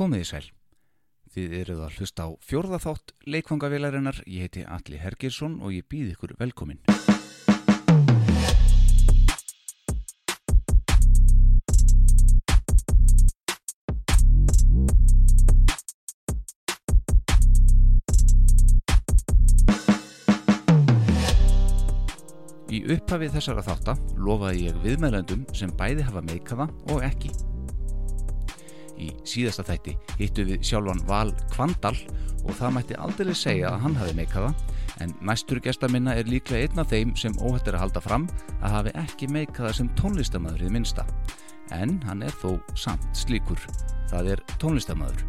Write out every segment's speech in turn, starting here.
Komið í sæl. Þið eruð að hlusta á fjórðaþátt leikfangavélarinnar. Ég heiti Alli Hergersson og ég býð ykkur velkomin. Í upphafið þessara þátta lofaði ég viðmælandum sem bæði hafa meikaða og ekki. Í síðasta þætti hittu við sjálfan Val Kvandal og það mætti aldrei segja að hann hafi meikaða en næstur gesta minna er líklega einn af þeim sem óhætt er að halda fram að hafi ekki meikaða sem tónlistamæður í minsta. En hann er þó samt slíkur. Það er tónlistamæður.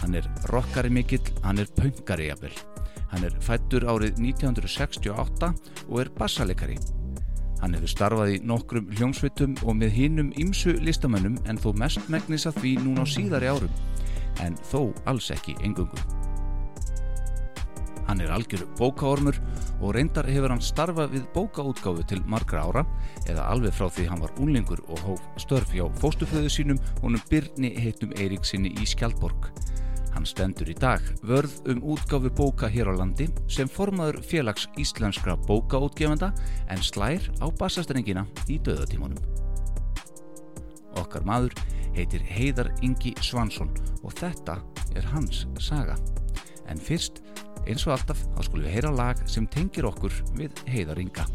Hann er rockari mikill, hann er pöngari jafnvel. Hann er fættur árið 1968 og er bassalegari. Hann hefur starfað í nokkrum hljómsveitum og með hinnum ymsu listamönnum en þó mest megnis að því núna á síðari árum, en þó alls ekki engungum. Hann er algjör bókaormur og reyndar hefur hann starfað við bókaútgáfu til margra ára eða alveg frá því hann var úlingur og hóf störf hjá fóstuföðu sínum honum Byrni heitum Eiríksinni í Skjaldborg. Hann stendur í dag vörð um útgáfu bóka hér á landi sem formaður félags íslenskra bókaútgefanda en slær á bassastrengina í döðatímanum. Okkar maður heitir Heiðar Ingi Svansson og þetta er hans saga. En fyrst, eins og alltaf, þá skulum við heyra lag sem tengir okkur við Heiðar Inga.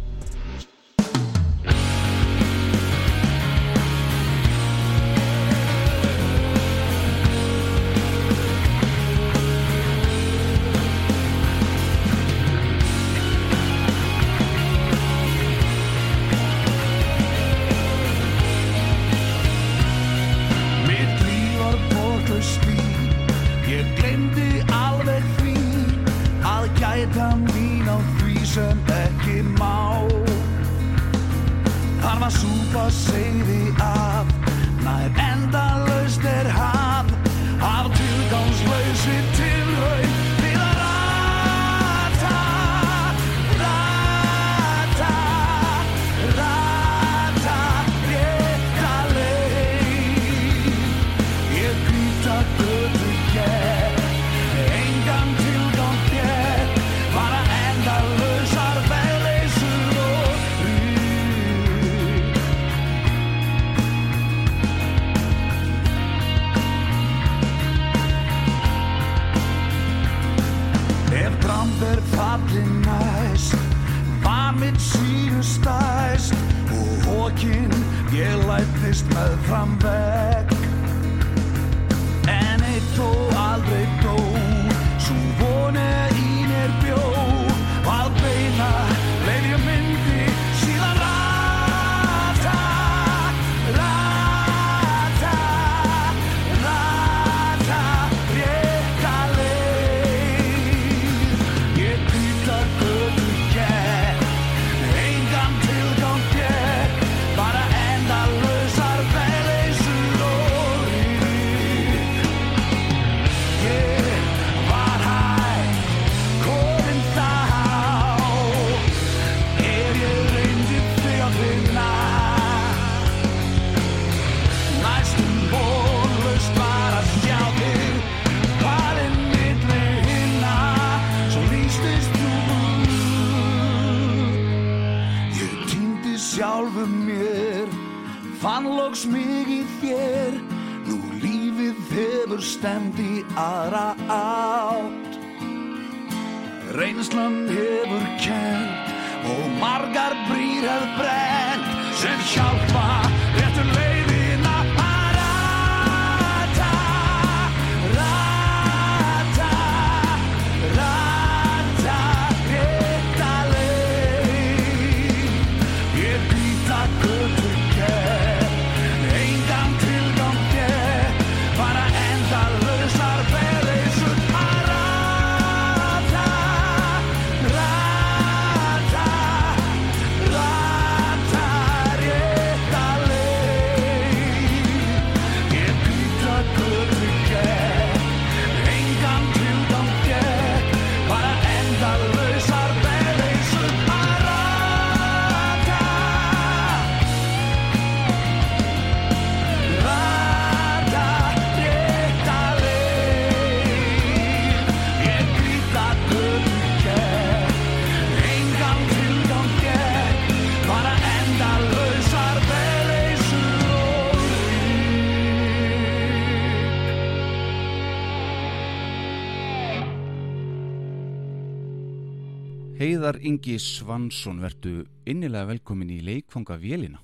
Heiðar Ingi Svansson, vertu innilega velkomin í leikfanga Vélina.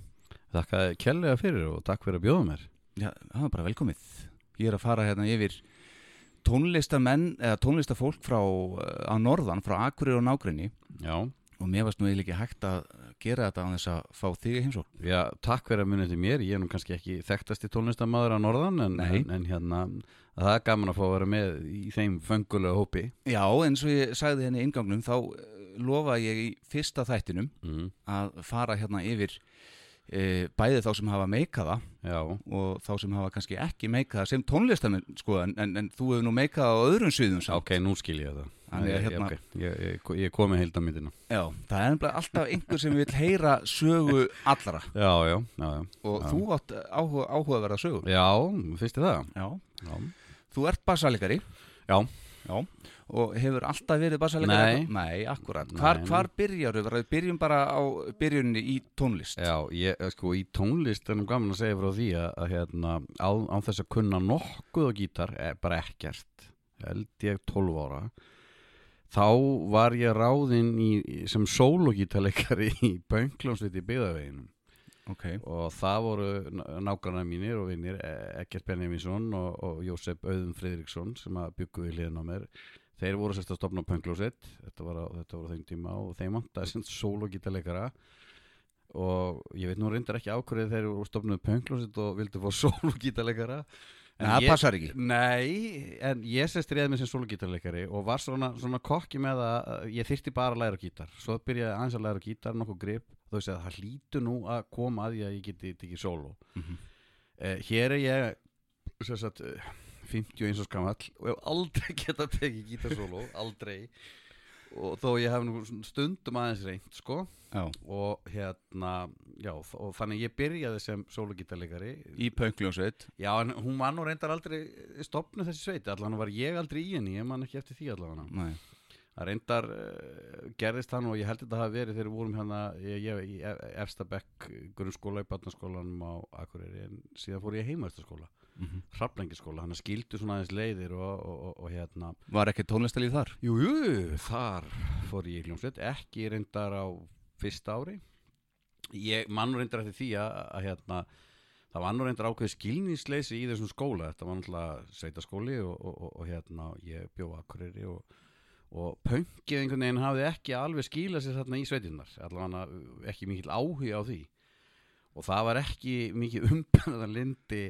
Þakka kellega fyrir og takk fyrir að bjóða mér. Já, það var bara velkomið. Ég er að fara hérna yfir tónlistamenn, eða tónlistafólk frá, eh, á norðan, frá Akureyri og nágrinni Já, og mér varst nú eiginlega ekki hægt að gera þetta á þess að fá þig í heimsókn. já takk fyrir að munið til mér. Ég er nú kannski ekki þekktasti tónlistamæður á norðan en, en, en hérna það er gaman að fá að vera með í þeim fengulega hópi. Já, eins og ég sagði henni í ingangnum, þá lofaði ég í fyrsta þættinum Mm. að fara hérna yfir e, bæði þá sem hafa meikaða og þá sem hafa kannski ekki meikaða sem tónlistamenn, sko, en, en, en þú hefur nú meikaða á öðrum sviðum samt. ok, nú skil ég það. Að Ég- hérna- ok, ég, ég, ég komi heild á myndina. Já, það er nefnilega alltaf einhver sem vil heyra sögu allra Já, já, já, já. og Já. þú átt áhuga, áhugaverða sögu. Já, finnst þið það? Já. Já. Þú ert bassalegari. Já. Já. Og hefur alltaf verið bassalegari? Nei. Nei, akkurat. Hvar, hvar byrjar? Við byrjum bara á byrjunni í tónlist. Já, ég, eh, sko, í tónlist er nú gaman að segja frá því að, að hérna, á, á þess að kunna nokkuð á gítar, er bara ekkert, held ég 12 ára, þá var ég ráðinn í, sem sólogítarleikari í Böngljónsveit í byggðaveginum Ok. og það voru nágrannar mínir og vinnir, E- Eggert Benjaminsson og, og Jósef Auðun Friðriksson sem að byggu við hliðin á mér. Þeir voru sérst að stopna Böngljónsveit, þetta var á, þetta var á þeim tíma og þeim vantaði sem sólogítarleikara og ég veit nú reyndar ekki ákvörðið þegar voru stopnuð Pönglósit og vildu fá sólugítarleikara En það ég, passar ekki. Nei, en ég sést réð með sem sólugítarleikari og var svona, svona kokki með að að ég þyrfti bara að læra gítar. Svo byrjaði aðeins að læra gítar, nokkuð grip. Segja að það hlýtu nú að koma að því að ég geti tekið sóló. Mhm. eh, Hér er ég sem sagt, eh, 51 og skamall og hef aldrei getað tekið gítarsóló aldrei og þó ég hef nú stundum aðeins reynd sko Já. og hérna já, og þannig ég byrjaði sem sólugítarleikari Í pöngljónsveit. já, en hún var nú reyndar aldrei stopnu þessi sveiti, allan var ég aldrei í henni ég man ekki eftir því allan Nei. það reyndar uh, gerðist hann og ég held þetta hafi verið þegar við vorum hérna ég, ég, í Efstabekk grunnskóla í barnaskólanum á Akureyri en síðan fór ég heimaðstaskóla Mm Hraflengiskóla, hann skildu svona aðeins leiðir og, og, og, og hérna Var ekki tónlistalíf þar? Jú, jú, þar fór ég í hljómsveit, ekki reyndar á fyrsta ári. Ég mann reyndar eftir því að, að hérna, það var nú reyndar ákveð skilningsleysi í þessum skóla. Þetta var náttúrulega sveitaskóli og, og, og, og hérna, ég bjóð akkuriri og, og pöngið einhvern veginn hafði ekki alveg skilað sér þarna í sveitinnar. Allavega ekki mikill áhuga á því. Og það var ekki mikið umbæðan lindi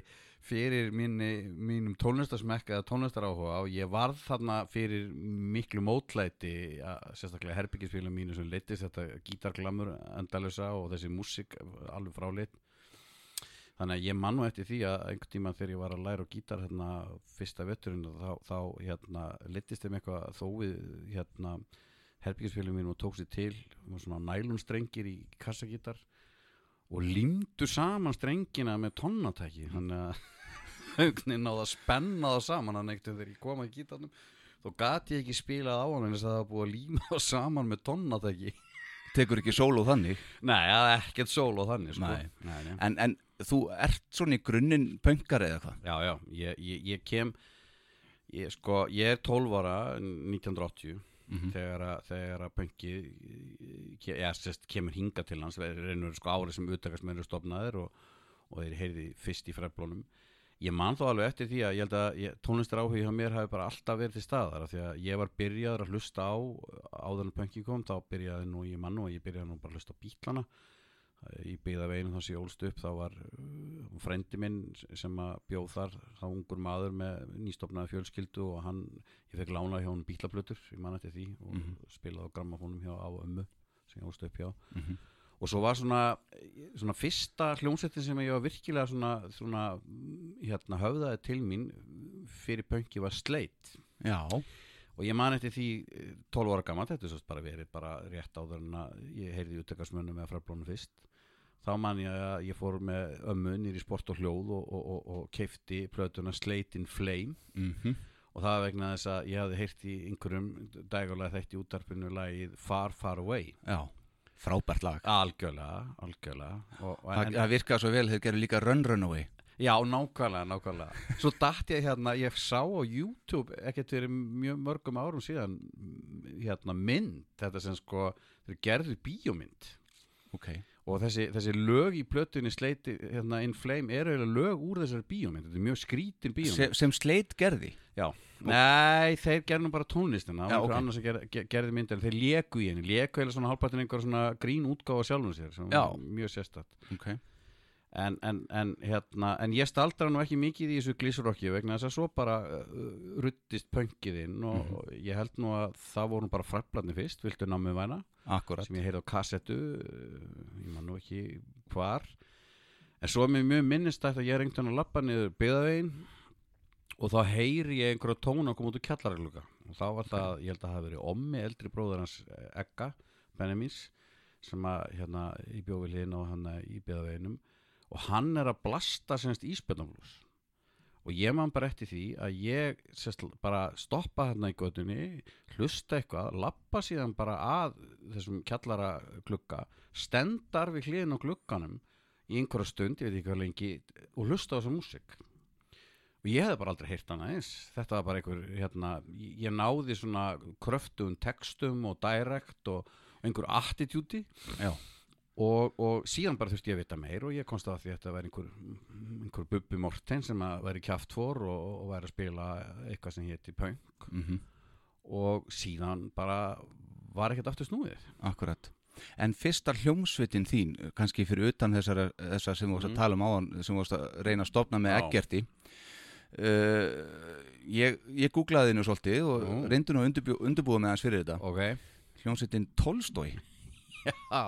fyrir minni, mínum tónlistasmekka eða tónlistaráhuga og ég varð þarna fyrir miklu mótlæti að, sérstaklega herbyggisfélum mínu sem leittist þetta gítarglamur endalösa og þessi músík alveg fráleitt. Þannig að ég man nú eftir því að einhvern tíma þegar ég var að læra gítar hérna fyrsta vetturinn þá, þá hérna leittist þeim eitthvað þó við hérna herbyggisfélum mínu og tók sér til svona nælunstrengir í kassagítar og límdu saman strengina með tonnatæki þannig að högnin náða að spenna það saman hann ekkert þegar ég kom að gítarnum þó gati ég ekki spilað á hann en þess að það búið að líma það saman með tonnatæki Tekur ekki sól og þannig? Nei, það er ekkert sól á þannig sko. Nei. Nei, nei. En, en þú ert svona í grunninn pöngari eða hvað? Já, já, ég, ég, ég kem ég, sko, ég er 12 ára 1980 Mhm. þegar að, þegar að pönki ke, ja, sest, kemur hinga til hans reynur sko árið sem uttakast með eru stofnaðir og, og þeir heyrði fyrst í freflónum ég man þó alveg eftir því að ég held að tónlistar áhugi hjá mér hafi bara alltaf verið til staðar því að ég var byrjaður að hlusta á áður en pönki kom, þá byrjaði nú ég mann og ég byrjaði nú bara að hlusta á bítlana í byggðaveginu þar sem ég ólst upp þá var uh, frendi minn sem að bjóð þar, þá ungur maður með nýstofnaði fjölskyldu og hann ég fekk lánað hjá hann bílaplötur ég man eftir því og Mhm. spilaði á grammafónum hjá á ömmu sem ég ólst upp hjá Mhm. og svo var svona, svona fyrsta hljómsettin sem ég var virkilega svona, svona hérna höfðaði til mín fyrir pönki var Sleit Já. Og ég man eftir því eh, 12 ára gammal, þetta er svo bara verið bara rétt áður en að ég heyrði útökasmönnum með fraflónu fyrst þá man ég að ég fór með ömmu nýri sport og hljóð og, og, og, og keifti plötuna Slate in Flame Mm og það vegna þess að ég hafði heyrt í einhverjum dægulega þekkt í útarpinu lagið Far Far Away Já. Frábært lag. algjörlega, algjörlega Það, virkaði svo vel, þeir gerðu líka Run Runaway. Já, nákvæmlega, nákvæmlega. Svo datt ég hérna, ég sá á YouTube ekkert fyrir mjög mörgum árum síðan hérna mynd þetta sem sko, þeir gerðu bíómynd. Ok. Og þessi, þessi lög í plötunni sleiti hérna In Flame eru eiginlega lög úr þessari bíómynd. Þetta er mjög skrítin bíómynd. Sem, sem sleit gerði? Já, nei, þeir gerðu nú bara tónlistina Já, og einhver ok. annars sem ger, ger, gerði myndin þeir léku í henni, léku eða svona hálfpartin einhver svona grín útgáfa sjálfum sér sem Já. var mjög sérstætt ok en, en, en, hérna, en ég staldra nú ekki mikið í þessu glísurokki vegna þess að svo bara uh, ruttist pönkið inn og, Mhm. og ég held nú að það voru bara fræflarnir fyrst, viltu námið væna? Akkurat sem ég heyrði á kassettu uh, ég man nú ekki hvar. En svo er mér mjög minnistætt að ég er einhvern veginn að lappa niður byggðavegin og þá heyri ég einhverja tóna að koma út úr kjallaragluga. Og þá var það, ég held að það hafi verið ommi eldri bróður hans Egga Benjamins sem að hérna í bjófiliðin og hann í byggðaveginum og hann er að blasta semst íspjöndaflús og ég man bara eftir því að ég sérst, bara stoppa hérna í gödunni hlusta eitthvað, lappa síðan bara að þessum kjallara glugga stendar við hliðin á glugganum í einhverja stund, ég veit ekki hvað lengi og hlusta á þessa músík. Og ég hefði bara aldrei heyrt hana eins. Þetta var bara einhver, hérna ég náði svona kröftum textum og direct og einhver attitúti. Já og, og síðan bara þurfti ég að vita meir og ég komst að því að þetta væri einhver, einhver Bubbi Morten sem að væri kjaft for og, og væri að spila eitthvað sem héti punk. Mm og síðan bara var ekkert aftur snúið. Akkurat. En fyrsta hljómsveitin þín kannski fyrir utan þessar, þessar sem við varst að Mhm. tala um áðan sem við varst að reyna að stopna með Já. Eggerti uh, ég, ég googlaði hennu svolítið og Nú. reyndi nú að undirbjú, undirbúa með hans fyrir þetta. Ok, hljómsveitin Tolstói. Já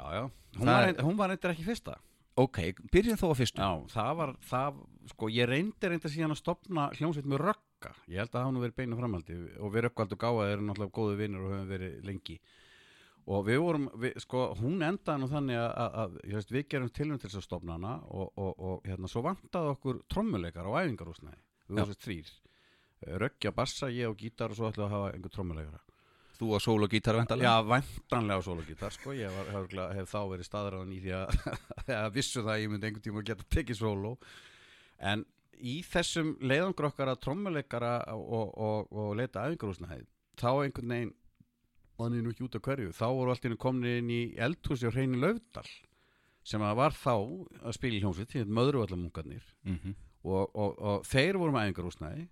já, já, hún var, reynd, hún var reyndir ekki fyrsta. Ok, byrjum þó að fyrstu. Já, það var, það, sko, ég reyndi reyndir síðan að stopna hljómsveit með rögga. Ég held að það hafa nú verið beinu framhaldi. Og við röggvaldu gáða erum náttúrulega góðu vinnir og höfum verið lengi. Og við vorum, við, sko, hún endaði nú þannig að, að, veist, við gerum tilvæm til þess að stopna hana og, og, og hérna, svo vantaði okkur trommuleikar á æfingarúsnæði við vorum þess þrýr röggja, bassa, ég og gítar og svo ætlum við að hafa einhver trommuleikara þú að sól og gítar vendalega Já, væntanlega á sólogítar sko. ég var, hef, hef þá verið staðræðan í því að, að vissu það að ég myndi einhvern tíma geta tekið sóló. En í þessum leiðangur okkar að trommuleikara og, og, og leita æfingarúsnæði þá einhvern veginn mann er nú ekki út af hverju þá voru allt í einu komin inn í eldhúsi á hreinu Laufdal sem að var þá að spila í hljómsveit því möðruvallamungarnir mm og, og, og þeir voru með æfingarúsnæði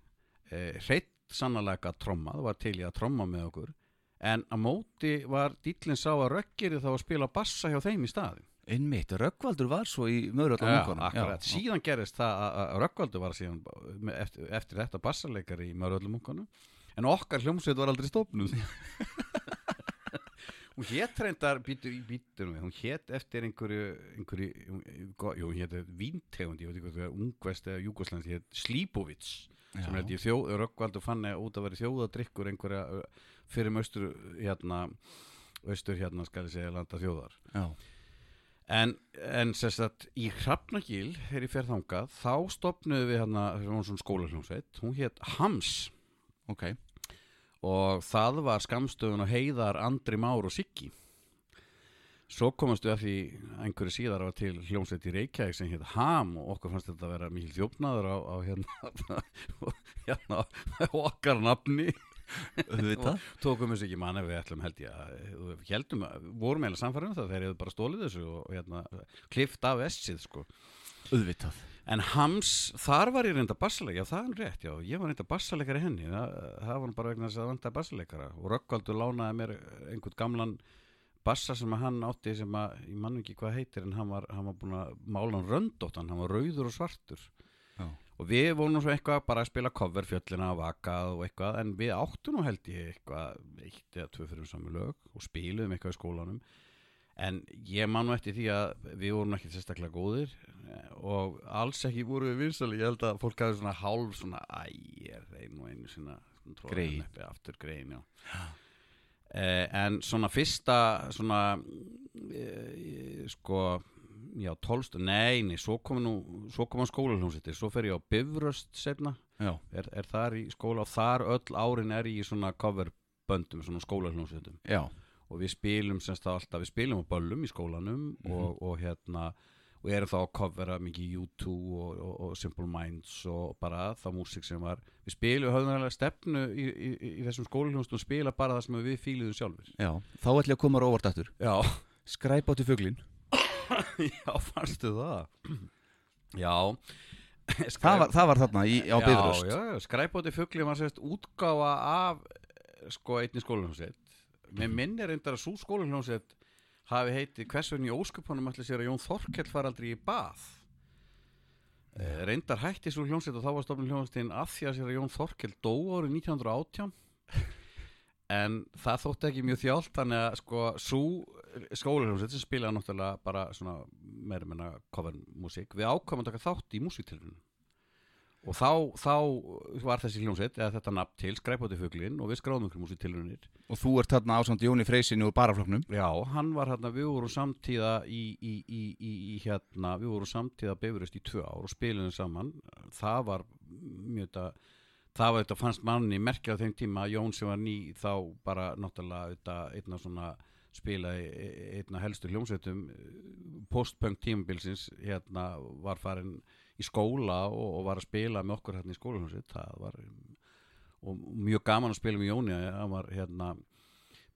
e, hreitt sannlega tromma það var til í að tromma með okkur en á móti var dýllinn sá að röggeri þá að spila bassa hjá þeim í staðin einmitt, Röggvaldur var svo í möðurallan munkunum akkurat, síðan gerist það að Röggvaldur var síðan eftir, eftir þetta bassaleikari í Möröldlumunkanum en okkar hljómsveit var aldrei stofnuð. Hún hétt reyndar býtur í við, hún hétt eftir einhverju, einhverju jú, hún hétt víntegund, ég veit ekki hvað það er ungvest eða júgoslands, hétt Slípovits sem held ég þjóð, Röggvaldur fann út að vera þjóðadrykkur einhverja fyrir austur hérna austur hérna skal ég segja landa þjóðar. Já, En, en sérst að í Hrafnagil, þegar ég fer þangað, þá stopnuðu við hérna, svona skólahljómsveit, hún hétt Hams. Ok. Og það var skamstöðun og heiðar Andri Már og Siggi. Svo komast við að því einhverju síðar var til hljómsveit í Reykjavík sem hétt Ham og okkur fannst þetta að vera mikil þjófnaður á, á hérna, hérna okkar nafni. Tókum þessu ekki mann ef við ætlum held ég að heldum, að- vorum eiginlega samfærum það þeir hefðu bara stólið þessu og, hérna, klift af essið sko. Auðvitað. En Hams, þar var ég reynda bassaleika, já það er rétt, já, ég var reynda bassaleikari henni, það, það var bara vegna þess að það vantaði bassaleikara og Rökkvaldur lánaði mér einhvern gamlan bassa sem hann átti sem að, ég mann ekki hvað heitir en hann var, hann var búin að mála hann röndóttan, hann var rauður og svartur. Já, og við vorum svo eitthvað bara að spila cover fjöllina og vakað og eitthvað en við áttum nú held ég eitthvað eitt eða tvö fyrir saman lög og spiluðum eitthvað í skólanum. En ég man nú eftir því að við vorum ekki sérstaklega góðir eh, og alls ekki voru við vinsali ég held að fólk hafi svona hálf svona æ, ég er einu og einu svona, svona Grein. En svona fyrsta svona eh, sko já, tólst, nei, nei, svo kom nú svo kom að skólaljónsittir, svo fer ég á Bifröst setna, er, er þar í skóla og þar öll árin er ég í svona coverböndum, svona skólaljónsittum já, og við spilum semst það alltaf, við spilum á böllum í skólanum Mhm. og, og hérna og eru þá að covera mikið U2 og, og, og Simple Minds og bara það músík sem var við spilum, höfðum alveg stefnu í, í, í, þessum skólahljónstum spila bara það sem við fíluðum sjálfur Já, þá ætlum ég að koma á óvart aftur. Já, Skræp átti fuglin já, fannstu það? Já. Það var, það var þarna í, á Bifröst. Já, já, skræpóti fugli var sérst útgáfa af sko einni skólahljónsett með minni reyndar að svo skólahljónsett hafi heitið hvers veginn í óskupunum ætli sér að Jón Þorkell fara aldrei í bað? Eh, reyndar hætti svo hljónsett og þá var stofnum hljónstin að því að sér að Jón Þorkell dó árið 1918 en það þótti ekki mjög þjált þannig að sko svo skólahljónsett sem spilaði náttúrulega bara svona meira meina covermusík við ákvæmum að taka þátt í músíktilunum og þá, þá var þessi hljónsett eða þetta nafn til skræpóti fuglin og við skráðum ykkur músíktilunir og þú ert þarna ásand Jóni Freysinu og barafloknum Já, hann var hérna, við vorum samtíða í, í, í, í, í hérna, við vorum samtíða bifurist í tvö ár og spilum saman, það var mjög þetta, það var þetta fannst manni merkja á þeim tíma að Jón sem var ný þá bara náttúrulega þetta einna svona spilaði e- einna helstu hljómsveitum postpunk tímabilsins hérna var farin í skóla og, og var að spila með okkur hérna í það var og mjög gaman að spila með Jóni hann var hérna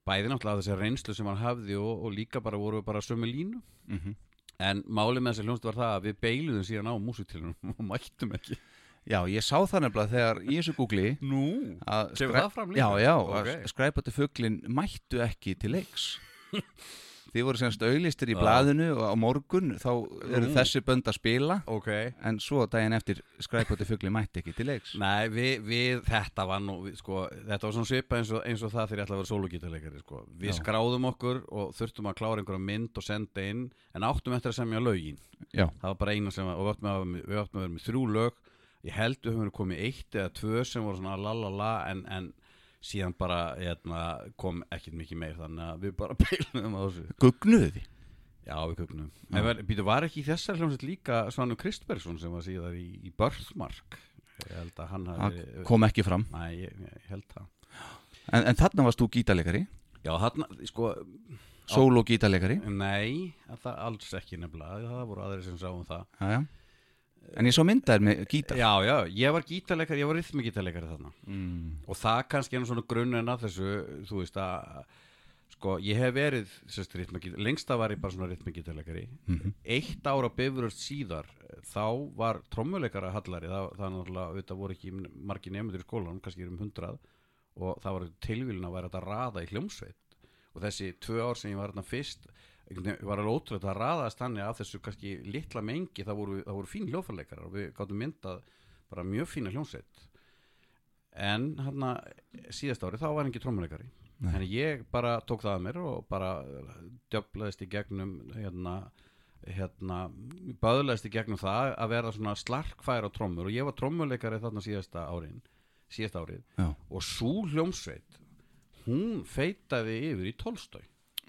bæði náttúrulega þessi reynslu sem hann hafði og, og líka bara voru við bara sömu línu mm -hmm. en málið með þessi hljónst var það að við beiluðum síðan á músitilunum og mættum ekki Já, ég sá það nefnilega þegar í þessu googli Nú, Kemur það fram líka? Já, já, Ok. að skræpati fuglin mættu ekki til leiks Þið voru semst auðlistir í Já. blaðinu og á morgun þá eru Nú. þessi bönd að spila ok en svo daginn eftir skræpati fuglin mætti ekki til leiks Nei, við, við, þetta var nú, við, sko, þetta var svona svipa eins og, eins og það þegar ég ætla að vera sólugítarleikari, sko. Við Já. skráðum okkur og þurftum að klára einhverja mynd og senda inn, en áttum eftir að semja lögin. Já, Það var bara eina sem, var- og við áttum að, við áttum að vera með þrjú lög, ég held við höfum verið komið eitt eða tvö sem voru svona la la la, en, en síðan bara, hérna, kom ekkert mikið meir, þannig að við bara peilum á þessu. gugnuðu þið Já, við kugnum. En var, býtu, var ekki í þessar hljómsveit líka Svanur Kristbergsson sem var síðar í, í Börðmark? Ég held að hann Það hafi... kom ekki fram Næ, ég, ég held það. En, en þarna varst þú gítarleikari Já, hann, sko, Sóló gítarleikari nei, það alls ekki nefnilega. Það voru aðri sem sáum það. já, já. En ég svo myndaðir með gítar Já, já, ég var gítarleikari, ég var rithmigítarleikari þarna. mm. Og það kannski er svona grunninn að þessu, þú veist að, sko, ég hef verið, sérst, lengsta var ég bara svona rithmigítarleikari. Mhm. eitt ára bifurust síðar þá var trommuleikara hallari það, það náttúrulega, þetta voru ekki margir nefndur í skólanum, kannski um hundrað og það var tilvílun að vera þetta að raða í hljómsveit og þessi tvö ár sem ég var hérna fyrst var alveg ótrúlega að raðast þannig af þessu kannski litla mengi það voru, það voru fín hljófarleikarar og við gáttum myndað bara mjög fína hljómsveit. En hérna síðast ári þá var ekki trommuleikari Nei. en ég bara tók það að mér og bara djöflaðist í gegnum hérna, hérna böðlaðist í gegnum það að vera svona slarkfær á trommur. Og ég var trommuleikari þarna síðasta árin síðasta árið. Já, og svo hljómsveit hún feitaði yfir í tólstói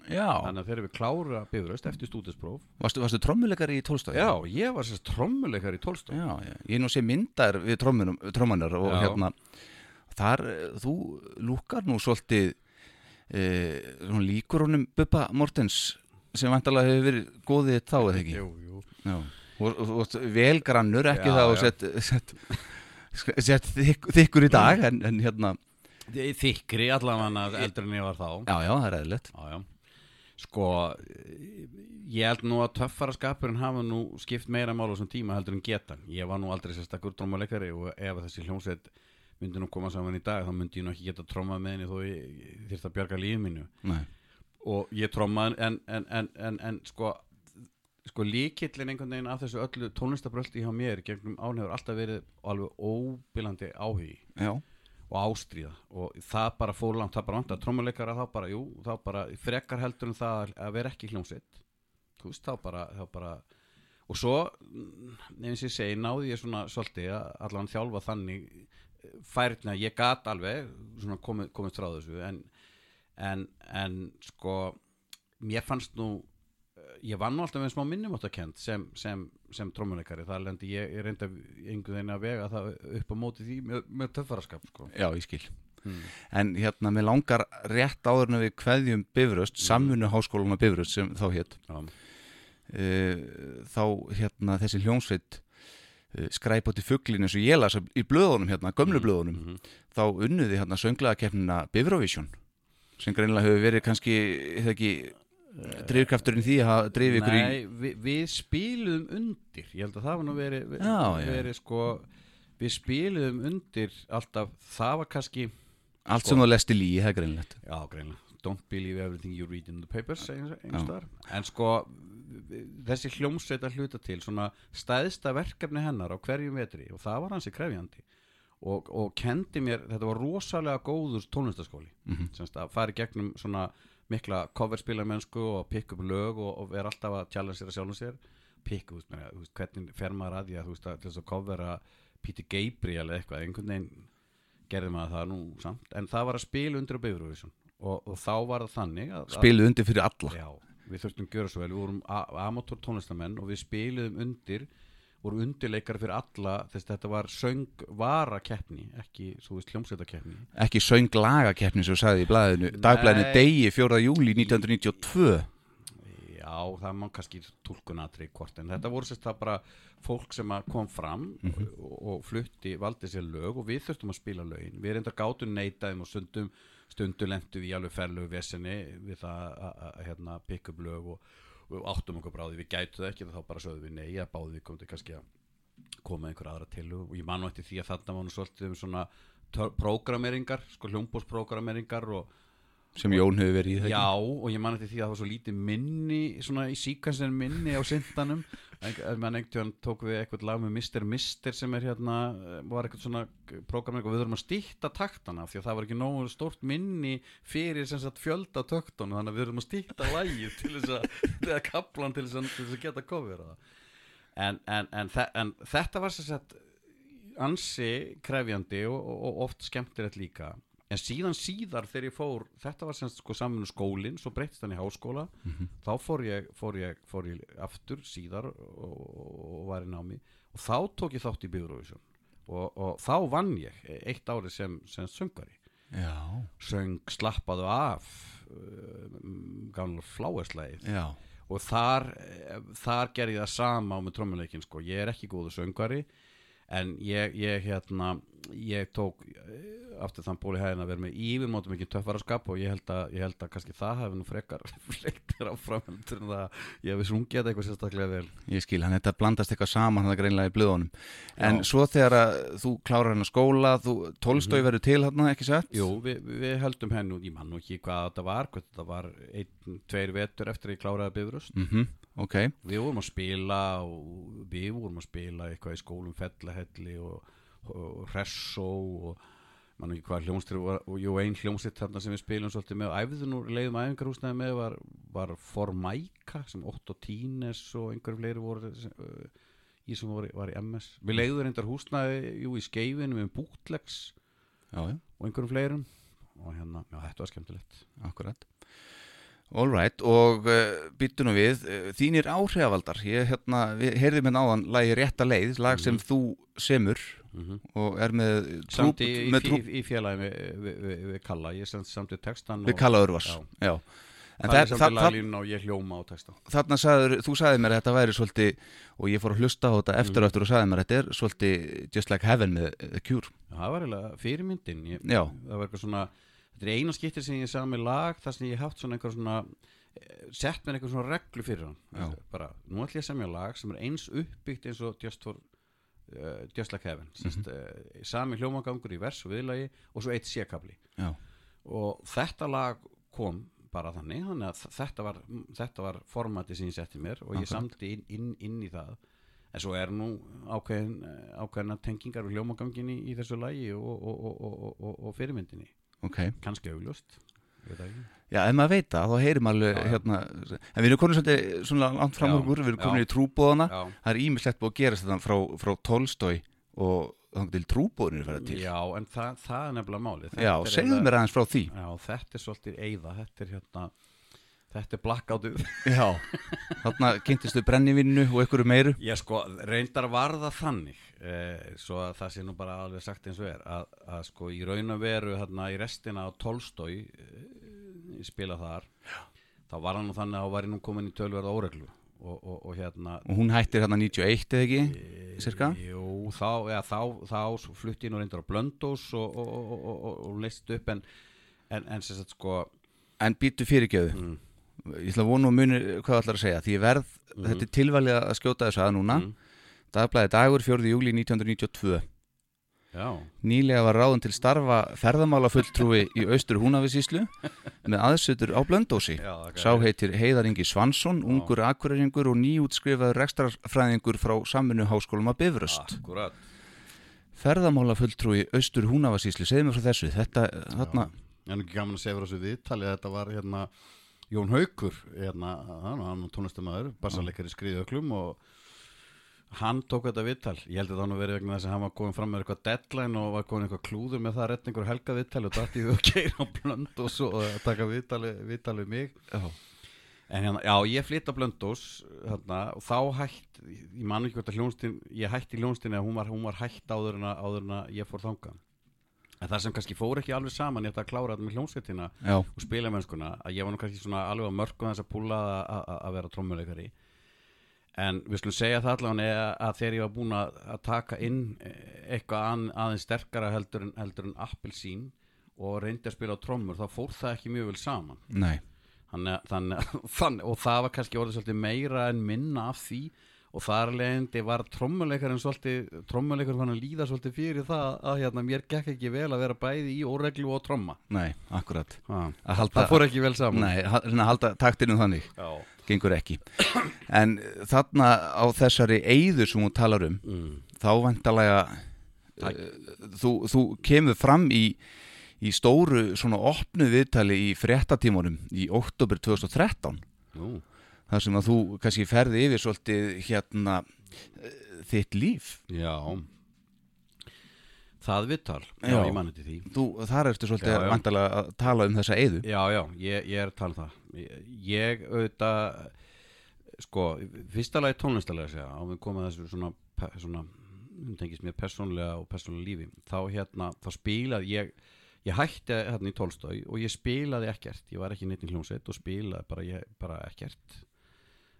já. þannig að þegar við klára bifröst eftir stúdispróf Varstu, varstu trommuleikari í tólstói? já, ég var sérst trommuleikari í já, ég nú sé myndar við trommunar og Já. hérna þar, eh, þú lúkar nú svolítið e, líkur honum Bubba Mortens sem vantarlega hefur verið góðið þá eða ekki jú, jú. Já, og, og, og vel grannur ekki já. sett, sett, sett þykk, þykkur í dag en, en hérna, þykri allavega eldur en ég var þá já, já, það er eðlilegt Já, já. Sko, ég held nú að töffara skapurinn hafa nú skipt meira mál á þessum tíma heldur en getan. Ég var nú aldrei sérstakur trómuleikari og ef þessi hljómsveit myndi nú koma saman í dag þá myndi ég nú ekki geta trómað með henni þó ég þyrst að bjarga lífið mínu. Nei, Og ég trómaði en, en, en, en, en sko, sko líkillin einhvern veginn af þessu öllu tónlistabröldi hjá mér gegnum án hefur alltaf verið alveg óbílandi áhugi já, og ástríða. Og það bara fór langt, það bara vant að trommuleikara þá bara, jú, þá bara frekar heldur en það að vera ekki hljómsveit. Þú veist, þá bara, þá bara og svo, nefnir sér segi náði ég svona svolítið að allan þjálfa þannig færðin að ég gat alveg svona komið, komið frá þessu. En, en, en sko mér fannst nú ég vann nú alltaf með smá minnumáttakent sem, sem, sem trommuleikari það lendi ég, ég reyndi einhvern veginn að vega það upp á móti því með, með töffaraskap sko. já, ég skil Hmm. En hérna, mér langar rétt áður við kveðjum Bifröst, samfunnu háskólan á Bifröst sem þá hétt Já. uh, þá hérna þessi hljómsveit uh, skræpoti fugglin eins og ég las í blöðunum hérna, gömlu blöðunum Mhm. þá unnuði hérna sönglaðakeppnina Bifrovision sem greinilega hefur verið kannski eða ekki drifkrafturinn í því að hafa drifið ykkur í Nei, við, spiluðum undir Ég held að það var nú verið, Já, já. verið sko, Við spiluðum undir alltaf, það var kannski allt sem þú lesti líi, það er greinlegt Já, greinlega Don't believe everything you read in the papers. En sko þessi hljómsveit að hluta til svona stæðsta verkefni hennar á hverjum vetri og það var hansi krefjandi og, og kendi mér, þetta var rosalega góður tónlistaskóli Mhm. semst að fara í gegnum svona mikla coverspilamennsku og pikk upp lög og, og vera alltaf að að sjálfum sér. Pikk, þú veist, meina, þú veist, hvernig fer maður að því að þú veist, að til þess að covera Peter Gabriel eða eitthvað, einhvern veginn gerði maður það nú samt, en það var að spila undir á Bifurvísson og, og þá var það þannig að, spiluð undir fyrir alla. Já, við þurftum að gjöra svo vel. Við vorum amatúr tónlistamenn og við spiluðum undir voru undirleikar fyrir alla þess að þetta var söngvara keppni ekki, svo veist, hljómsveita keppni ekki sönglagakeppni sem þú sagði í blæðinu dagblæðinu degi 4. júli 1992 Já, það má kannski tólkunatri hvort en þetta voru sérst það bara fólk sem að kom fram og, og flutti, valdi sér lög og við þurftum að spila lögin. Við reyndar gátum neitaðum og stundum stundum lendu við í alveg vesenni við það að- að að, hérna, pick up lög og, og áttum okkur bráði við gætu það ekki þá bara sögðum við nei að báði við komum til kannski að koma einhver aðra til og ég man nú eftir því að þarna var nú svolítið um svona prógrameringar, sko hljómbósprógrameringar og sem Jón hefur verið í það Já, og ég man eftir því að það var svo lítið minni svona í síkansin minni á syndanum. Mann einhvern tíðan tók við eitthvað lag með Mr. Mister sem er hérna var eitthvað svona prógramering og við þurfum að stýtta taktana því að það var ekki nógu stórt minni fyrir sem sagt fjölda töktunum þannig að við þurfum að stýtta lagið til þess að, eða kaplan til þess að, til þess að geta kofir en, en, en, en þetta var sem sagt ansi krefjandi og, og, og oft skemmtilegt líka en síðan síðar þegar ég fór þetta var semst sko saminu skólinn svo breytist hann í háskóla. Þá fór ég, fór, ég, fór ég aftur síðar og, og var í námi. Og þá tók ég þátt í Bifurvísjón og, og þá vann ég eitt árið sem, sem söngari Já, söng slappaðu af uh, gamla fláeslæð já, og þar, þar gerði ég það sama á með trommuleikin sko. ég er ekki góðu söngvari en ég, ég hérna ég tók eh, aftur þann bóli hæðin að vera með yfirmótum ekki töffaraskap og ég held að, ég held að kannski það hefði nú frekar frekar áfram en það ég hefði sungið þetta eitthvað sérstaklega vel. Ég skil hann þetta blandast eitthvað saman hann greinlega í blöðunum. En Já. svo þegar að þú klárar hann að skóla þú tólstói verður til hann ekki sett Jú, við, við heldum hennu, ég man nú ekki hvað þetta var, hvað þetta var einn, tveir vetur eftir að ég kláraði bifröst. Mm ok, við vorum að spila og við vorum að spila og, og Hressó og mann ekki hvað hljómstir var, og jú einn hljómstir þarna sem við spilum svolítið með og æfðu nú leiðum æfingarhúsnaði með var, var Formaika sem Otto Tínes og einhverjum fleiri voru sem, uh, í sem voru, var í MS við leiðum reyndar húsnaði jú í skeifinu með já, og einhverjum fleirum. Og hérna, já þetta var skemmtilegt. Akkurat All right, og uh, býttu nú við, uh, þínir áhrifavaldar, ég hérna, við heyrðum hérna áðan lagi Rétta leið, lag sem þú semur mm og er með samt trúp, í, í, í, félagi við, við, við, við Kalla ég samt, samt í textan við Kalla Örvars, Já. já. En það er samt í laglínu og ég hljóma á texta þarna sagður, þú sagði mér að þetta væri svolítið, og ég fór að hlusta á þetta eftir Mhm. og eftir og sagði mér að þetta er svolítið Just Like Heaven með The Cure. það var eiginlega fyrirmyndin ég, það var eitthvað svona þetta er eina skipti sem ég sagði með lag þar sem ég haft svona einhver svona eh, sett mér einhver svona reglu fyrir hann. Bara, nú ætlum ég að semja lag sem er eins uppbyggt eins og Just, for, uh, just Like Heaven. Mhm. Sest, uh, sami hljómagangur í vers og viðlagi og svo eitt sékabli og þetta lag kom bara þannig, þannig að þetta var, þetta var formati sem ég setti mér og ég samti inn, inn, inn í það. En svo er nú ákveðin, ákveðina tengingar við hljómaganginni í þessu lagi og, og, og, og, og, og fyrirmyndinni ok. kannski augljóst. Já, ef maður veit það, þá heyrim alveg Já, já. hérna, en við erum komin svolítið svona langt fram Já, úr, við erum komin já. í trúbóðana, Já, það er ímislegt búið að gerast þetta frá, frá Tolstói og þannig til trúbóðinu verið til. já, en það, það er nefnilega málið Já, segðu mér aðeins frá því. Já, þetta er svolítið eyða þetta er hérna þetta er blackoutið Já, þarna kynntistu brennivinnu og einhverju meiru. Ég sko, reyndar var það þannig eh, svo að það sé nú bara alveg sagt eins og er að, að sko í raun og veru hérna í restina á Tolstói eh, spila þar þá var hann nú þannig að hann var nú komin í tölverða óreglu og, og, og hérna og hún hættir hérna 91 eða ekki cirka? Jú, þá, ja, þá, þá flutti ég nú reyndar á Blöndós og, og, og, og, og, og leist upp en, en, en sem sagt sko En býtu fyrirgjöðu mm, Ég ætla að vona og muni hvað það ætlar að segja Því verð, Mhm. þetta er tilvalið að skjóta þess að núna. Mm, Dagblæði dagur 4. júli 1992 Já, Nýlega var ráðun til starfa ferðamálafulltrúi í austur Húnavisíslu með aðsutur á Blöndósi já það Sá heitir Heiðar Ingi Svansson, ungur akureyringur og nýútskrifaður rekstrarfræðingur frá saminu háskólum að Bifröst. Akkurat. Ferðamálafulltrúi austur Húnavasíslu, segðu mér frá þessu, þetta, þarna, En ekki gaman að segja frá þessu viðtali að þetta var hérna Jón Haukur hérna, hann, hann tónlistamæður, bassarleikari skriðjöklum og hann tók þetta viðtal ég held að það hann verið vegna þess að hann var komin fram með eitthvað deadline og var komin eitthvað klúður með það að retna einhver helga viðtali og dætti við að keira á blönd og svo að taka viðtali við mig já, En hérna, já, ég flytt á Blöndós hérna, og þá hætt, ég man ekki hvort að hljónstin, ég hætti í hljónstinni að hún var, hún var hætt áður en, að, áður en að ég fór þangað. En það sem kannski fór ekki alveg saman, ég ætla að klára þetta með hljónsveitina já, og spila mennskuna, að ég var nú kannski svona alveg á mörgum þess að púla að vera trommuleikari. En við skulum segja það allavega að, að þegar ég var búin að, að taka inn eh, eitthvað an, aðeins sterkara heldur en, heldur en appelsín og reyndi að spila á trommur, þá fór það ekki mjög vel saman. Þannig, þannig, þannig, og það var kannski orðið svolítið meira en minna af því og þar leðindi var trommuleikarinn svolítið, trommuleikarinn fann að líða svolítið fyrir það að hérna, mér gekk ekki vel að vera bæði í óreglu og tromma nei, akkurat. Að halda, það fór ekki vel saman nei, að halda taktinu þannig, Já. gengur ekki. En þarna á þessari eyðu sem hún talar um, Mm. þá vantalega, uh, þú, þú kemur fram í, í stóru svona opnu viðtali í fréttatímunum í oktober 2013. Jú. Þar sem að þú kannski ferði yfir svolítið hérna eh, þitt líf. Já. Það vittal, já, ég manni til því. Þú, þar ertu svolítið Já, já. að tala um þessa eyðu. Já, já, ég, ég er að tala um það. Ég, ég auðvitað sko, fyrsta lagi tónlistalega segja, á við komum að þessu svona, svona um tengist mér persónlega og persónulega lífi þá hérna, þá spilaði ég ég hætti hérna í tólstói og ég spilaði ekkert, ég var ekki neitt í hljómsveit og spilaði bara, ég, bara ekkert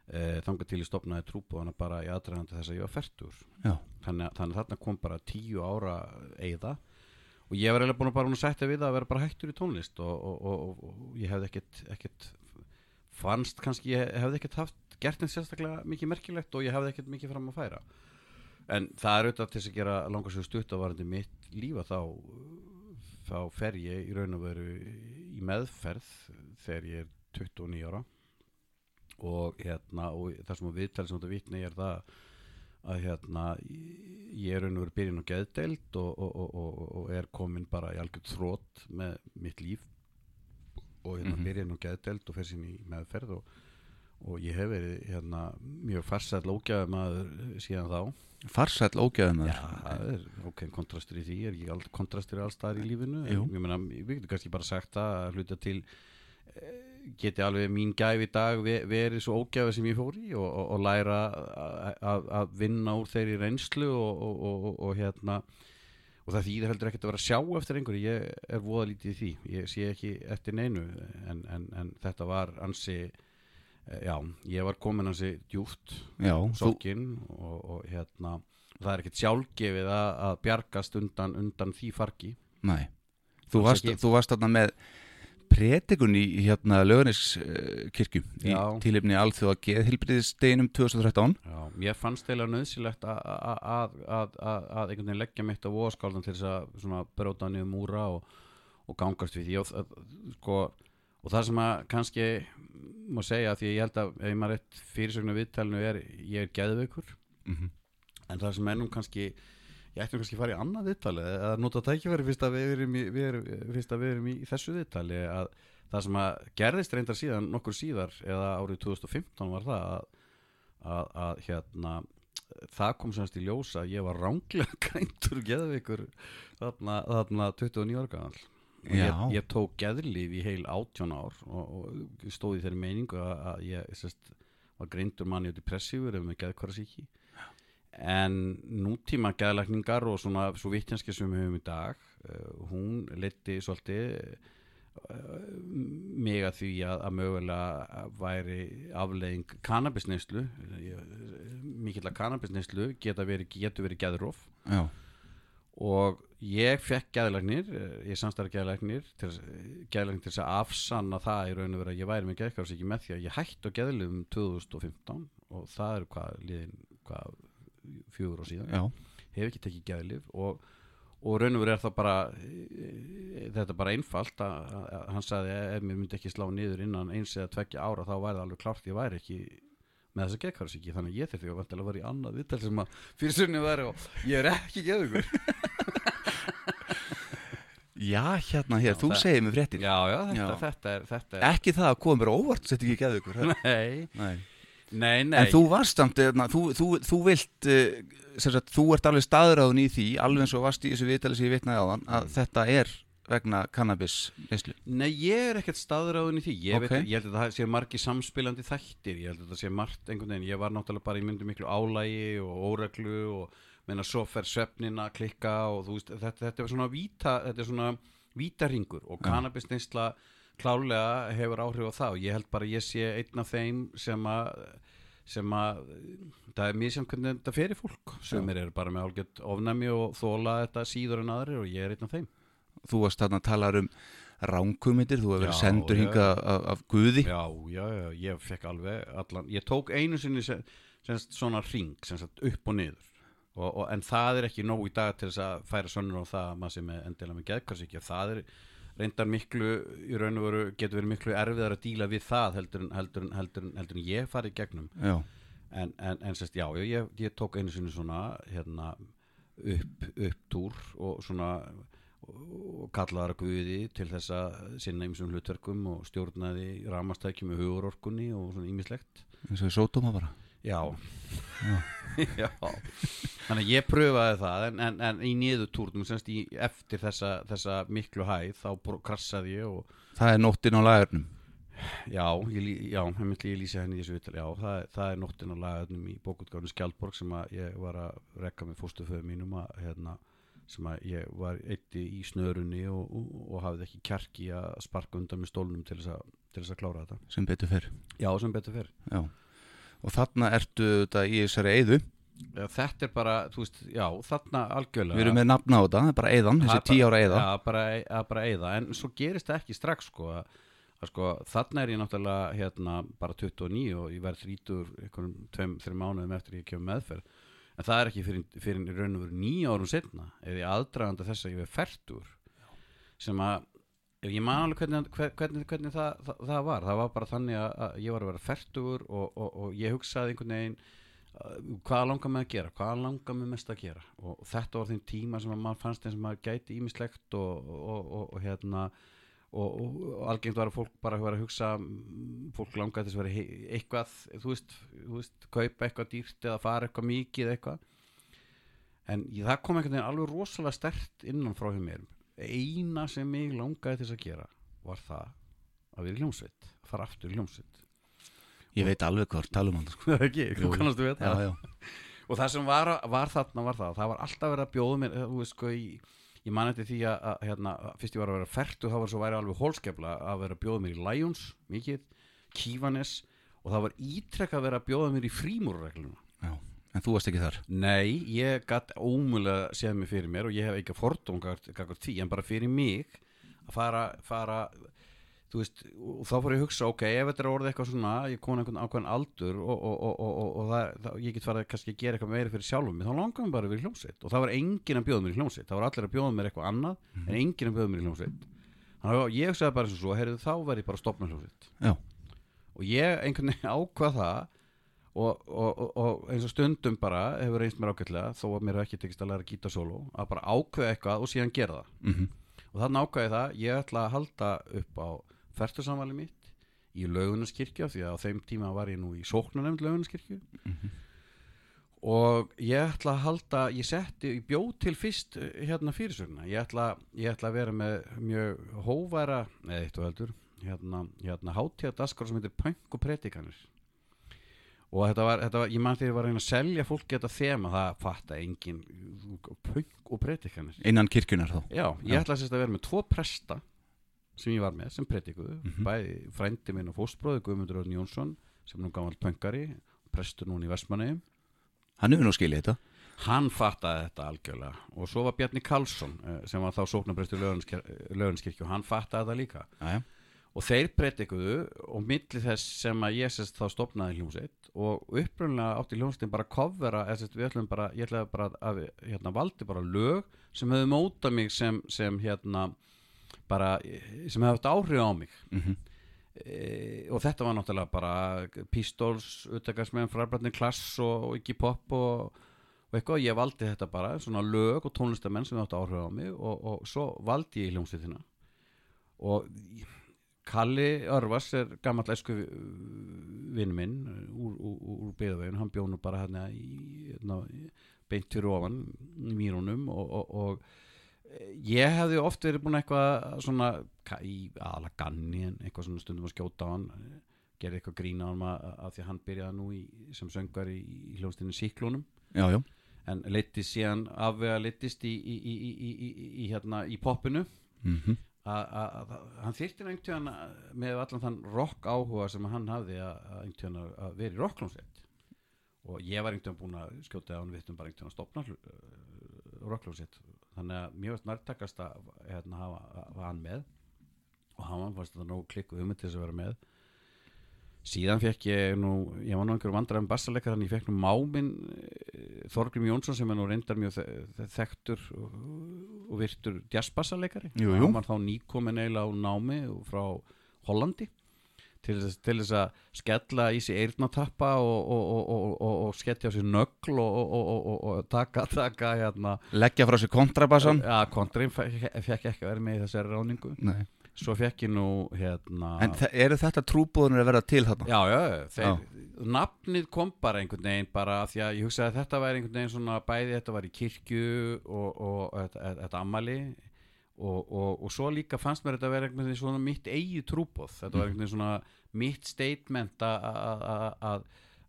e, þangað til ég stopnaði trúbúðana bara í aðdragandi þess að ég var færtur þannig, þannig að þarna kom bara tíu ára eigða og ég var eiginlega búin að bara setja við að vera bara hættur í tónlist og, og, og, og, og ég hefði ekkert, ekkert fannst kannski, ég hefði ekkert haft gert einn sérstaklega mikið merkilegt og ég hefði ekkert mikið fram að færa. En það er auðvitað til þess að gera langar sér stutt að varandi mitt lífa þá þá fer ég í raun og veru í meðferð þegar ég er 29 ára og hérna og það sem að viðtali sem þetta vitni er það að hérna ég er og veru byrjun á geðdeild og, og, og, og, og er komin bara í algjörð þrótt með mitt líf. Og hérna Mhm. byrjun á geðdeild og fer sín í meðferð og, og ég hef verið hérna mjög farsæll ógæði maður síðan þá. Farsæll ógæðum Já, það er ok, kontrastur í því er ekki all, kontrastur í alls staðar í lífinu en ég meina, við getum kannski bara sagt að hluta til eh, geti alveg mín gæfi í dag ve- verið svo ógæfi sem ég fór í og, og, og læra að- vinna úr þeirri reynslu og, og, og, og, og hérna og það þýðir heldur ekkert að vera að sjá eftir einhverju. Ég er voða lítið í því. Ég sé ekki eftir neinu en, en, en þetta var ansi eh, já, ég var komin ansi djúft sokkinn og, og hérna það er ekkert sjálfgefið að, að bjargast undan, undan því fargi. Nei. Þú varst, þú varst þarna með predikun í hérna löganiskirkju í Já. tilefni alþjóða geðhilbriðsdeginum 2013 Já, mér fannst eiginlega nöðsilegt að, að, að, að, að einhvern veginn leggja mitt á voðskáldan til þess að bróta niður múra og, og gangast við því. Og, það- sko, og það sem að kannski má segja því að ég held að ef ég maður rétt fyrirsögnu viðtælinu er ég er geðveikur. Mm en það sem nú kannski ég ætti kannski að fara í annað viðtali eða nota tækifæri fyrst að við erum í, við erum, fyrst að við erum í þessu viðtali að það sem að gerðist reyndar síðan nokkur síðar eða árið 2015 var það að, að, að hérna það kom semst í ljós að ég var ránglega greintur geðveikur þarna, þarna 29 ára gamall og Já. ég, ég tók geðlif í heil 18 ár og, og stóð í þeirri meiningu að, að ég sest, var greintur manni út í pressífur ef með geðkvarasíki en nútíma geðlækningar og svona svo vittjanski sem við höfum í dag uh, hún leiti svolítið mig að því að, að mögulega væri afleiðing kannabisneislu mikill að verið, getur verið geðróf og ég fekk geðlagnir ég samstæði geðlagnir til, geðlagnir til að afsanna það í raun og vera að ég væri með geðkvæðsíki með því að ég hætti á geðlum 2015 og það eru hvað liðin hvað fjögur og síðan já, hef ekki tekið geðlif og, og raun og veru er það bara e, þetta er bara einfalt að, að, að hann sagði ef mér myndi ekki slá niður innan eins eða tveggja ára þá væri það alveg klárt ég væri ekki með þessa geðkvæðsíki þannig að ég þurfti að vantilega að vera í annað viðtal sem að fyrir sunni væri og ég er ekki geðugur. Já, hérna hér, Já, þú segir mér fréttir. Já, já, þetta, Já. þetta er, þetta er ekki það að koma mér óvart sett ekki geðu ykkur Nei, Nei. Nei, nei. en þú varst samt, eðna, þú, þú, þú vilt uh, sagt, þú ert alveg staðráðun í því alveg eins og varst í þessu vitali sem ég vitnaði á þann að þetta er vegna kannabis neyslu Nei, ég er ekkert staðráðun í því. Ég, Ok. veit, ég held að það sé margi samspilandi þættir. Ég held að það sé margt einhvern veginn. Ég var náttúrulega bara í myndu miklu álægi og óreglu og meina svo fer svefnin að klikka og þú veist, þetta, þetta er svona vítaringur og Já. kannabisneisla klálega hefur áhrif á það og ég held bara ég sé einn af þeim sem að sem að það er mjög sem hvernig þetta fer í fólk. Sumir eru bara með álgjöld ofnæmi og þóla þetta síður en aðrir og ég er einn af þeim. Þú varst þarna að tala um ránkumindir, þú hefur verið sendur já. hingað af, af Guði. Já, já, já, ég fekk alveg allan, ég tók einu sinni sem, sem svona ring, sem sagt upp og niður. Og, og, en það er ekki nóg í dag til þess að færa sönnur á það að maður sem er endilega með geðkarsíkja, það er reyndar miklu, í raun og veru getur verið miklu erfiðar að díla við það heldur en, heldur en, heldur en, heldur en ég farið gegnum. Já, en, en, en sérst, já, ég, ég tók einu sinni svona hérna upp, upp túr og svona og kallaðar að guði til þess að sinna ymsum hlutverkum og stjórnaði ramastækjum með hugurorkunni og svona ýmislegt. Eins og í sótóma bara já. Já. Þannig að ég pröfaði það en, en, en í niður túrnum semst í, eftir þessa, þessa miklu hæð þá krassaði ég og það er nóttin á lagurnum Já, ég, já, ég myndi ég lýsa henni í þessu vital Já, það, það er nóttin á lagarnum í bókutgáðinu Skjaldborg sem að ég var að rekka með fóstuföðu mínum að, hérna, sem að ég var eitti í snörunni og, og, og hafði ekki kjarki að sparka undan með stólnum til þess, að, til þess að klára þetta. Sem betur fyrr Já, sem betur fer. Já. Og þarna ertu þetta í þessari eyðu. Já, Þetta er bara, þú veist, já, þarna algjörlega. Við erum með nafna á þetta, það er bara eyðan Það þessi tí ára eyða. Já, bara, að bara eyða, en svo gerist það ekki strax sko, að, að sko, þarna er ég náttúrulega hérna bara 29 og ég verð 30 einhverjum tveim, þreim mánuðum eftir ég kemur meðferð. En það er ekki fyrir, fyrir í raun og veru nýja árum setna eða í aðdraganda þess að ég er færtur sem að ég man alveg hvernig, hvernig, hvernig, það, það, það var það var bara þannig að, ég var að vera færtur og, og, og ég hugsaði einhvern veginn uh, hvað langar mig að gera hvað langar mig mest að gera? Og þetta var þeim tíma sem að maður fannst eins og maður gæti ímislegt og, og, hérna og, algengt var að fólk bara að hugsa mm, fólk langaði þess að vera eitthvað, þú veist, þú veist kaupa eitthvað dýrt eða fara eitthvað mikið eitthvað. En ég, það kom einhvern veginn alveg rosalega stert innan frá hjá mér eina sem mig langaði til þess að gera var það að í hljómsveit að fara aftur hljómsveit ég veit alveg hvað tala um hann sko. ekki, þú kannast við já, þetta já. og það sem var, var þarna var það það var alltaf verið að bjóða mér þú veist sko í ég man eftir því að, að hérna, fyrst ég var að vera fært og þá var svo væri alveg hólskefla að vera að bjóða mér í Lions mikið, Kívanes og það var ítrekka að vera að bjóða mér í frímúrregluna Já. En þú varst ekki þar? Nei, ég gatt ómulega séð mig fyrir mér og ég hef ekki fordóm gagvart því, en bara fyrir mig að fara, fara þú veist, og þá fór ég að hugsa ok, ef þetta er orðið eitthvað svona, ég kom einhvern ákveðin aldur og, og, og, og, og, og það, það, ég get farið kannski að gera eitthvað meira fyrir sjálfum mig, þá langar mér bara að vera í hljómsveit. Og það var enginn að bjóða mér í hljómsveit, það var allir að bjóða mér eitthvað annað en enginn að bjóða mér í hljómsveit. Þannig að ég hugsaði bara eins og svo, heyrðu þá verð ég bara að stopna hljómsveit. Já, og ég einhvern veginn ákvað það og, og, og, og eins og stundum bara hefur reynst mér ágætlega þó að mér hef ekki tekist að læra gítarsólo að bara ákveða eitthvað og síðan gera það. Mm og þannig ákveði það, ég ætla að halda upp á færtursamvæli mitt í laugunaskirkja því að á þeim tíma var ég nú í sóknanemnd laugunaskirkju og ég ætla að halda ég setti, ég bjóð til fyrst eh, hérna fyrirsögna, ég ætla, ég ætla að vera með mjög hóværa eða eitt og heldur hérna, hérna hátíða daskar sem heitir Pönk og Predikanir og þetta var, þetta var ég man þegar ég var að reyna að selja fólk þetta þema, það fatta engin Pönk og Predikanir innan kirkjunar þá. Já, ég Já. ætla að vera með tvo presta sem ég var með, sem predikuðu. Mhm. bæði frændi minn og fóstbróði Guðmundur Örn Jónsson sem nú gammal pöngari prestur núna í Vestmanni Hann hefur nú skilið þetta. Hann fattaði þetta algjörlega. Og svo var Bjarni Karlsson eh, sem var þá sóknarprestur löðinskirkju og hann fattaði þetta líka. Jæja. Og þeir predikuðu og milli þess sem að ég sérst þá stopnaði hljómsveit og upprunlega átti hljómsveitin bara að kofvera við ætlum bara, ég ætlaði bara að hérna, valdi bara lög sem hefðu mótað mig sem, sem hérna bara, sem hefði haft áhrif á mig. Mm e, og þetta var náttúrulega bara Pistols, utækarsmenn, fræðbrætni klass og, ekki pop og, og eitthvað, ég valdi þetta bara svona lög og tónlistamenn sem áttu áhrif á mig og, og svo valdi ég hljómsveitina. Og Kalli Örvas er gammal esku vinn minn úr, úr, úr byggðavegin, hann bjónu bara hérna í, hérna, beint fyrir ofan í mýrunum og, og, og eh, ég hefði oft verið búin eitthvað svona í aðla ganni en eitthvað svona stundum að skjóta á hann eh, gerði eitthvað grína á hann að, því að hann byrjaði nú í, sem söngar í, í hljómsdynni Síklónum Já, já. En leittist síðan afvega leittist í, í, í, í, í, í, í, hérna, í poppinu. Mm að að- að- hann þyrfti einhvern tíðan með allan þann rock áhuga sem hann hafði að, að einhvern tíðan að- að vera í rocklónsett og ég var einhvern tíðan búin að skjóta á hann við um bara einhvern tíðan að stopna uh, rocklónsett þannig að mjög veist nærtakast að hérna, hafa, hafa hann með. Og hann fannst þetta nóg klikku um til þess að vera með síðan fekk ég nú ég var nú einhverjum vandræðum bassaleikar þannig ég fekk nú máminn Þorgrim Jónsson sem er nú reyndar mjög þe- þe- þekktur og, virtur jú. hann var þá nýkomin eiginlega á námi frá Hollandi til þess, að skella í sig eyrnatappa og, og, og, og, og, og sketja á sér nögl og, og, og, og, og taka, taka hérna Leggja frá sér kontrabassan. Ja, kontrin fekk, ekki að vera með í þessari ráningu Nei svo fekk ég nú hérna En eru þetta trúbúðunir að vera til þarna? Já, já, þeir, nafnið kom bara einhvern veginn bara því að ég hugsaði að þetta væri einhvern veginn svona bæði, þetta var í kirkju og, og, þetta, þetta ammali og, og, og svo líka fannst mér þetta vera einhvern veginn svona mitt eigi trúbóð þetta var einhvern veginn svona mitt statement að- að- að-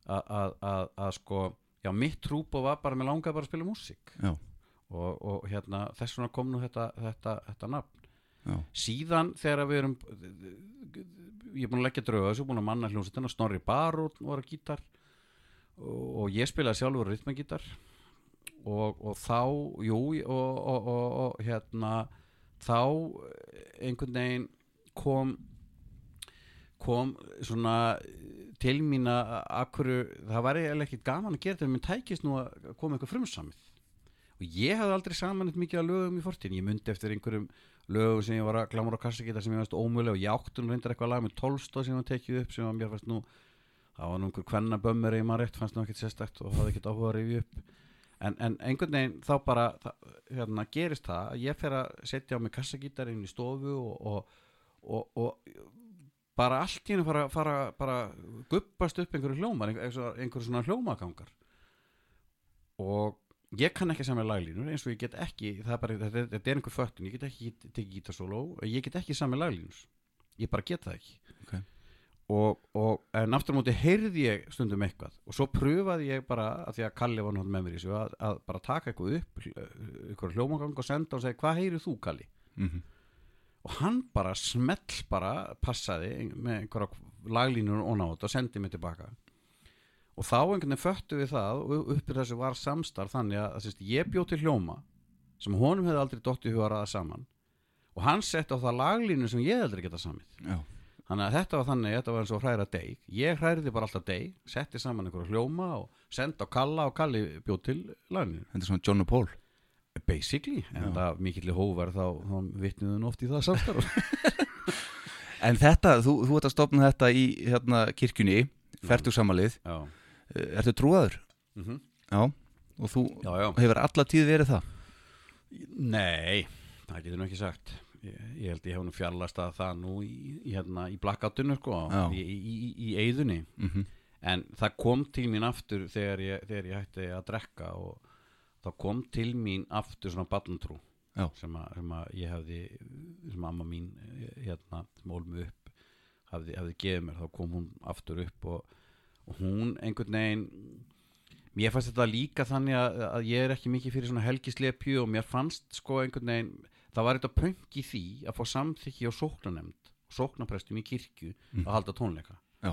að að- að að sko já, mitt trúbóð var bara, mér langaði bara að spila músík. Já, og, og hérna, þess vegna kom nú þetta, þetta, þetta nafn já, síðan þegar við erum ég er búin að leggja drauga þessu, búin að manna hljómsveitina Snorri Barút var að gítar og, og ég spilaði sjálfur rytmagítar og, og þá jú, og, og, hérna þá einhvern veginn kom kom svona til mín að akkur, það var eiginlega ekkert gaman að gera þetta, menn tækist nú að koma eitthvað frumsamið. Og ég hafði aldrei saman eitt mikið að lögum í fortíðin, ég myndi eftir einhverjum lögum sem ég var að glámur á kassakita sem ég varst ómögulega og ég átti nú reyndar eitthvað lag með tólstóð sem var tekið upp sem mér fannst nú það var nú einhver kvenna bömmur eða maður rétt fannst nú ekkert sérstakt og hafði ekkert áhuga að rifja upp. En, en einhvern veginn þá bara það, hérna, gerist það að ég fer að setja á mig kassagítar inn í stofu og, og, og, og bara allt í henni fara, fara bara guppast upp einhverju hljómar einhverju svona hljómagangar. Og ég kann ekki samið laglínur eins og ég get ekki það bara, þetta, er- þetta er einhver föttun, ég get ekki tekið gítarsóló, ég get ekki samið laglínur. Ég bara get það ekki. Ok. og, og á móti heyrði ég stundum eitthvað og svo pröfaði ég bara að því að Kalli var náttúrulega með mér í þessu að, að bara taka eitthvað upp eitthvað hljómagang og senda og segja hvað heyrið þú Kalli? Mm og hann bara smell bara passaði með einhverja laglínur og nátt og sendi mig tilbaka og þá einhvern veginn föttu við það og uppir þessu var samstarf þannig að, sérst, ég bjóð til hljóma sem honum hefði aldrei dottið huga að ræða saman. Og hann sett á það laglínu sem ég aldrei geta samið. Já, þannig að þetta var þannig, þetta var eins og hræra deg ég hræriði bara alltaf deg, setti saman einhverja hljóma og sendi á Kalla og Kalli bjóð til laglínu þetta er svona John og Paul. Basically, en það mikill hóver þá, þá vitniðun oft í það samstarf. En þetta, þú, þú ert að stopna þetta í hérna, kirkjunni, fertu samalið já, Ertu trúaður? mm Já, og þú já, já. hefur alla tíð verið það? Nei, það getur nú ekki sagt. Ég, ég held ég hef nú fjarlast að það nú í, hérna, í blackoutinu sko, í, í, í, í eyðunni. Mm en það kom til mín aftur þegar ég, þegar ég hætti að drekka og það kom til mín aftur svona barnatrú Já. sem, sem að ég hefði sem amma mín eh, hérna, sem ól mig upp hafði, hafði gefið mér, þá kom hún aftur upp og, og hún einhvern veginn mér fannst þetta líka þannig að, að ég er ekki mikið fyrir svona helgislepju og mér fannst sko einhvern veginn það var eitthvað pönk í því að fá samþykki á sóknanemnd sóknaprestum í kirkju að halda tónleika. Já.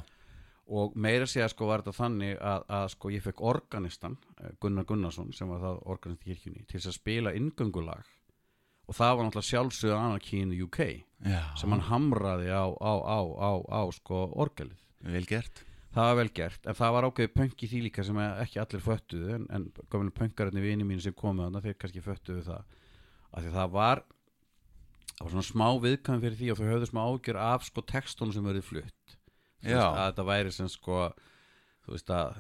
og meira segja sko var þetta þannig að, að sko ég fekk organistan eh, Gunnar Gunnarsson sem var það organist í kirkjunni til að spila inngöngulag. Og það var náttúrulega sjálfsögðu the UK Já, sem hann hamraði á, á, á, á, á sko orgelið. Vel gert það var vel gert, en það var ákveðið pönk í því líka sem ekki allir föttuðu en, en gömlega pönkararnir vini mínu sem komu þarna þeir kannski föttuðu það. Af því það var það var svona smá viðkvæm fyrir því og þau höfðu smá ágjör af sko textunum sem verið flutt. Að þetta væri sem sko þú veist að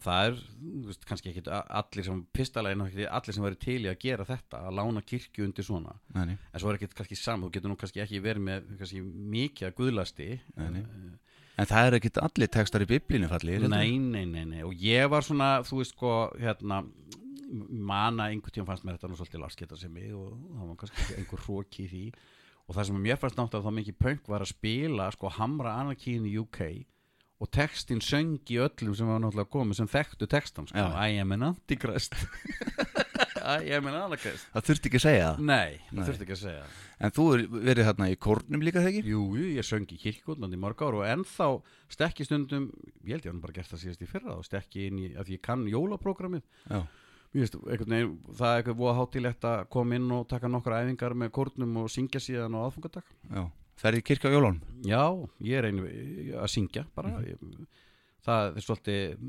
það er veist, kannski ekki allir sem pistalegin allir sem verið til í að gera þetta að lána kirkju undir svona. Nei. en svo er ekki kannski saman, þú getur nú kannski ekki verið með kannski mikið að guðlasti. Nei, nei. En það er ekkit allir textar í biblínu fallir Nei, nei, nei, nei, og ég var svona, þú veist sko, hérna, mana einhvern tíma fannst mér þetta nú svolítið lasketa sem mig og það var kannski einhver hróki í því. Og það sem mér fannst náttúrulega þá mikið punk var að spila sko Hamra in the UK og textin söng í öllum sem var náttúrulega komið sem þekktu textan sko. I am an antichrist Am an anarchist. Það þurfti ekki að segja það? Nei, það þurfti ekki að segja En þú er verið hérna í kórnum líka þegar Jú, jú, ég söng í kirkjútnandi mörg ár og ennþá stekki stundum, ég held ég hann bara gert það síðast í fyrra og stekki inn í, að ég kann jólaprógramið. Það er eitthvað voða hátilegt að koma inn og taka nokkra æfingar með kórnum og syngja síðan á aðfungadag já. Ferði í kirkja á jólun Já, ég er einu að syngja bara. Ég, Það er svolítið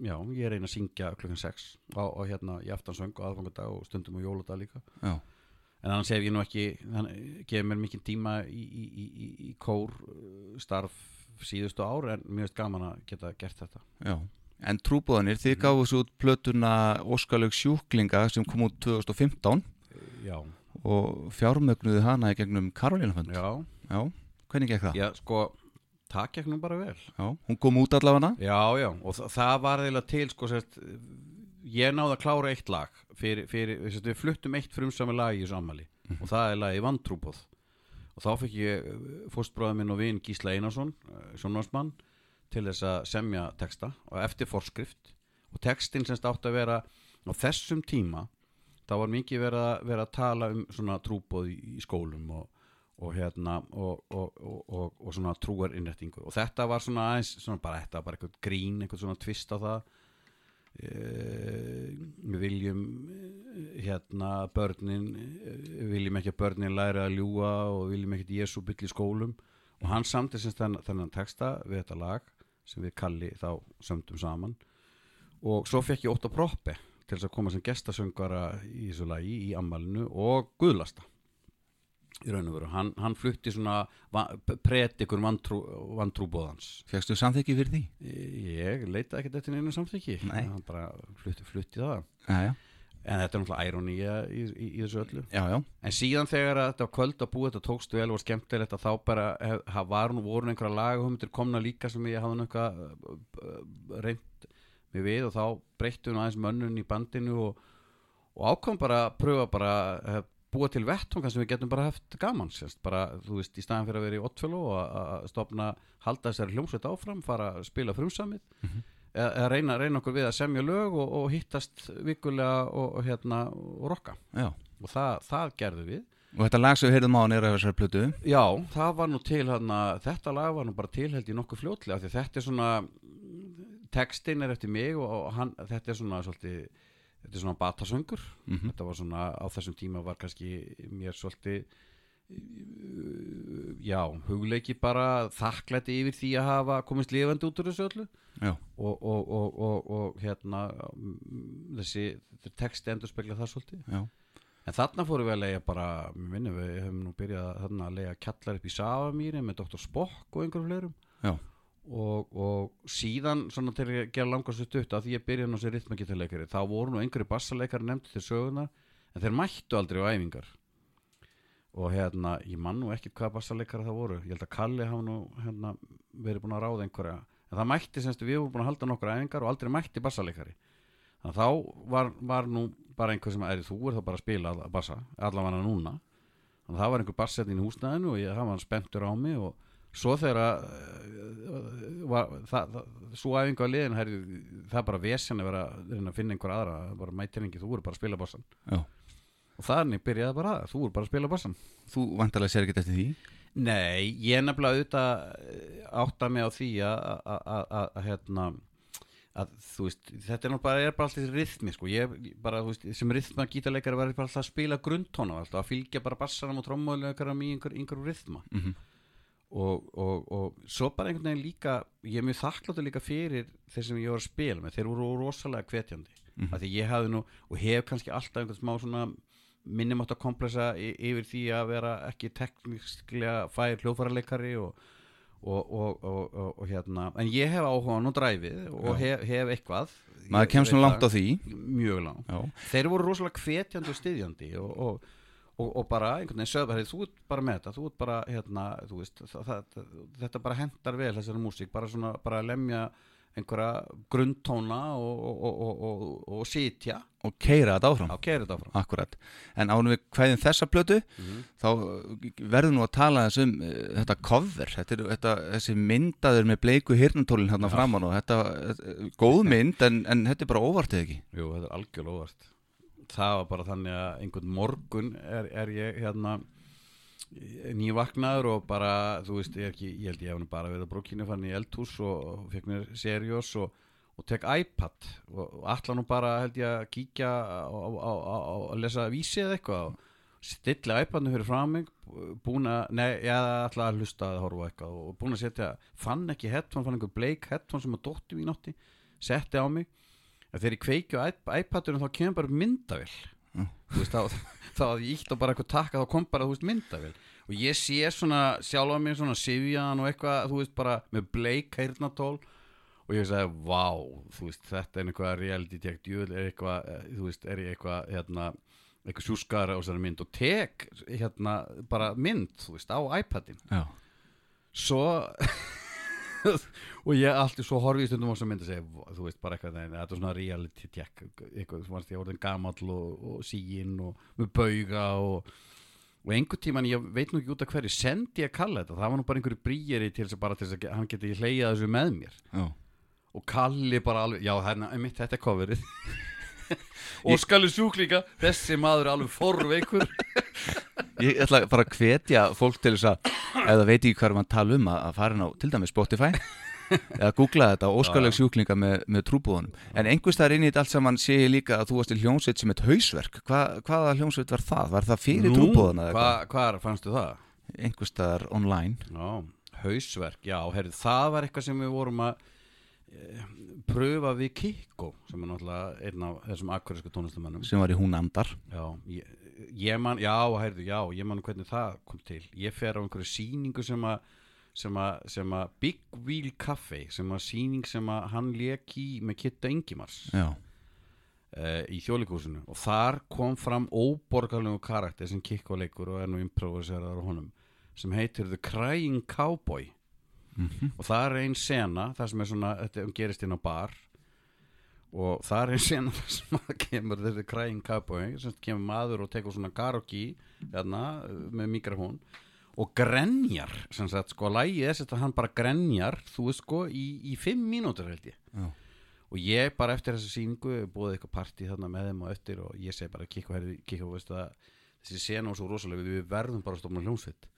Já, ég einu að syngja klukkan 6 á, á hérna í aftansöng og aðfungadag og stundum á jóladag líka. Já, En annars hef ég nú ekki, gefur mér mikið tíma í, í, í, í, í kór uh, starf síðustu ár en veist gaman að geta gert þetta. já. En trúbóðanir, þið gáðu svo út plötuna Óskalög sjúklinga sem kom út 2015 Já, og fjármögnuðu hana í gegnum Karolínafönd já, Já, hvernig gekk það? já, sko, það gekk nú bara vel. Já, hún kom út allavega. Já, já, og þa það var eiginlega til, sko, sérst, ég náði að klára eitt lag fyrir, fyrir sérst, við fluttum eitt frumsami lag í þessu ammali og það er lagi Vantrúbóð og þá fekk ég fórstbróða minn og vin Gísla Einarsson, sjónvarsmann til þess að semja texta og eftir forskrift. Og textin semst átt að vera á þessum tíma þá var mikið verið að, vera að tala um svona trúbóð í, í skólum og, og hérna og, og, og, og, svona trúar innrættingu og þetta var svona aðeins svona bara, þetta bara eitthvað grín, eitthvað svona tvist á það. Eh, við viljum eh, hérna börnin við viljum ekki að börnin læra að ljúa og við viljum ekki að Jésu byll í skólum. Og hann samti sem þennan, þennan texta við þetta lag sem við kalli þá sömdum saman. Og svo fekk ég ótt að proppi til þess að koma sem gestasöngara í þessu lagi í ammalinu og guðlasta í raun og veru, hann, hann flutti svona predikur vantrú, vantrúbóðans Fegstu samþykki fyrir því? Ég leita ekkert eftir neina samþykki Nei. Hann bara flutti, flutti það já, En þetta er náttúrulega ironía í, í, í þessu öllu já, já. En síðan þegar þetta var kvöld að búa þetta tókst vel og var skemmtilegt að þá bara hef, var nú voru einhverja lagahumdir komna líka sem ég hafði eitthvað uh, uh, reynt mig við og þá breyttu nú aðeins mönnun í bandinu og, og ákvæm bara að pröfa bara að búa til vettunga sem við getum bara haft gaman sérst, bara, þú veist, í staðan fyrir að vera í ottfjölu og að- stopna, halda þessari hljómsveit áfram, fara að spila frumsamið. Eða, eða reyna, reyna okkur við að semja lög og, og hittast vikulega og, og hérna og rokka. Já. og það, það gerðu við. Og þetta lag sem við heyrðum á er af þessari plötu. Já, það var nú til hana, þetta lag var nú bara tilheld í nokkuð fljótlega því þetta er svona textin er eftir mig og, og hann, þetta er svona svolítið, þetta er svona batasöngur Mhm. þetta var svona á þessum tíma var kannski mér svolítið uh, já, hugleiki bara þakklæti yfir því að hafa komist lifandi út úr þessu öllu. Og, og, og, og, og hérna mm, þessi texti endur spekla það svolítið. Já, En þarna fórum við að leia bara, minnum við höfum nú byrjað að leia kjallar upp í Savamýri með Dr. Spock og einhverjum fleirum. Já, og, og síðan svona til að gera langast stutt að því ég byrjaði nú sem ritmagítarleikari þá voru nú einhverju bassaleikari nefndi til sögunar en þeir mættu aldrei á æfingar. Og hérna, ég man nú ekki hvaða bassaleikari það voru, ég held að Kalli hafa nú hérna, verið búin að ráða einhverja. En það mætti semst við vorum búin að halda nokkur æfingar og aldrei mætti bassaleikari. Þannig að þá var, var nú bara einhver sem er þú er þá bara að spila að bassa allavega núna. Þannig að það var einhver bassettin í húsnæðinu og ég, svo þegar var, það, svo æfingu á liðin herri, það er bara vesen að vera að að finna einhver aðra það er bara mætir engi, þú voru bara að spila bassan já. og þannig byrjaði bara að þú er bara að spila bassan Þú vantarlega sér ekki eftir því? Nei, ég er nefnilega auðvitað eh, átta mig á því að, að, að, að, að hérna að þú veist, þetta er nú bara, er bara alltaf rithmi sko, ég bara, þú veist, sem rithma gítarleikari var ég bara alltaf að spila grundtóna alltaf að fylgja bara bassanum og trommóðleikarum í einhver, einhver rithma. Mm -hmm. Og, og, og svo bara einhvern veginn líka ég er mjög þakkláttur líka fyrir þeir sem ég var að spila með, þeir voru rosalega hvetjandi. Mm Mhm. að því ég hafði nú og hef kannski alltaf einhvern smá svona minnum átt að kompleksa y- yfir því að vera ekki teknisklega fær hljófaraleikari og, og, og, og, og, og hérna. En ég hef áhugaðan og dræfið og hef, hef eitthvað. Maður kemst nú langt á því. Mjög langt. Já, þeir voru rosalega hvetjandi og styðjandi og, og, og, bara einhvern veginn sögðu bara, "Heyrðu, þú ert bara með þetta þú ert bara, hérna, þú veist það, það, þetta bara hendar vel þessari músík bara svona, bara lemja einhverja grundtóna og, og, og, og, og sitja. Og keira þetta áfram. Áfram. Akkurat, en ánum við hvaðin þessa plötu Mhm. þá uh, verður nú að tala þess um uh, þetta cover, þetta er þetta, þessi myndaður með bleiku hirnantólin hérna Já. framan og þetta, uh, góð mynd en, en þetta er bara óvartið ekki? Jú, þetta er algjörlega óvart það var bara þannig að einhvern morgun er, er ég hérna nývaknaður og bara þú veist, ég, ekki, ég held ég hef bara verið að brókinu fann í eldhús og, og fekk mér seriós og, og tek iPad og, og allan nú bara held ég að kíkja að lesa vísi eða eitthvað og stilla iPadinu fyrir frá mig búin að, nei, ég ætla að hlusta að horfa eitthvað og búin að setja fann ekki headphone, fann einhver bleik headphone sem að dótti í nótti, setti á mig að þegar ég kveiki á iP- iPadinu þá kemur bara myndavill Mm. veist, þá, þá að ég ítt á bara eitthvað takka þá kom bara, veist, myndavill og ég sé svona sjálfa mig svona sifjaðan og eitthvað, þú veist, bara með bleik heyrnatól og ég sagði, vá, þú veist, þetta er eitthvað reality check, djúvel er eitthvað eh, þú veist, er ég eitthvað, hérna eitthvað sjúskara á þessari mynd? Og tek hérna, bara mynd, þú veist, á iPadin Já, svo og ég alltaf svo horfi í stundum að mynda að segja þú veist bara eitthvað, nei, þetta er svona reality check eitthvað, þú veist, ég orðin gamall og, og síginn og með bauga og, og einhver tíman, ég veit nú ekki út af hverju sendi ég að kalla þetta, það var nú bara einhverju brýjeri til þess að bara til þess að hann geti hleyjað þessu með mér. Já. Og kalli bara alveg, já, hérna, einmitt, þetta er coverið. Og skalur sjúklíka þessi maður er alveg forveikur Ég ætla bara að hvetja fólk til þess að ef það veit ekki hvað er maður að tala um að, fara inn á til dæmis Spotify eða googla þetta óskaleg sjúklinga með, með trúbúðunum en einhvers staðar inn í þetta allt saman sé ég líka að þú varst í hljómsveit sem eitt hausverk. Hva, hvaða hljómsveit var það? Var það fyrir trúbúðuna hva, hvað? fannstu það? Einhvers staðar online. Já, hausverk, já, heyrðu, það var eitthvað sem við vorum að e, pröfa við Kikko sem er náttúrulega einn af þessum akkurísku tónlistamennum sem var í hún andar Já, ég, ég man, já, heyrðu, já, ég man hvernig það kom til. Ég fer á einhverju sýningu sem að sem að, sem að Big Wheel Cafe sem að sýning sem að hann lék í með Kitta Ingimars uh, í þjólikúsinu og þar kom fram óborgarlegu karakter sem Kikko leikur og er nú improviseraður á honum sem heitir The Crying Cowboy. Og það er ein sena það sem er svona, þetta gerist inn á bar og það er sena þar sem að kemur þessi Crying Cowboy sem kemur maður og tekur svona karaoke hérna, með mikrofón og grenjar sem sagt, sko, lægið er að hann bara grenjar þú veist sko, í, í fimm mínútur held ég. Já, og ég bara eftir þessu sýningu búið eitthvað partí þarna með þeim og eftir og ég segi bara kikku, herri, kikku, veistu það þessi sena var svo rosalega, við verðum bara að stofna hljómsveit.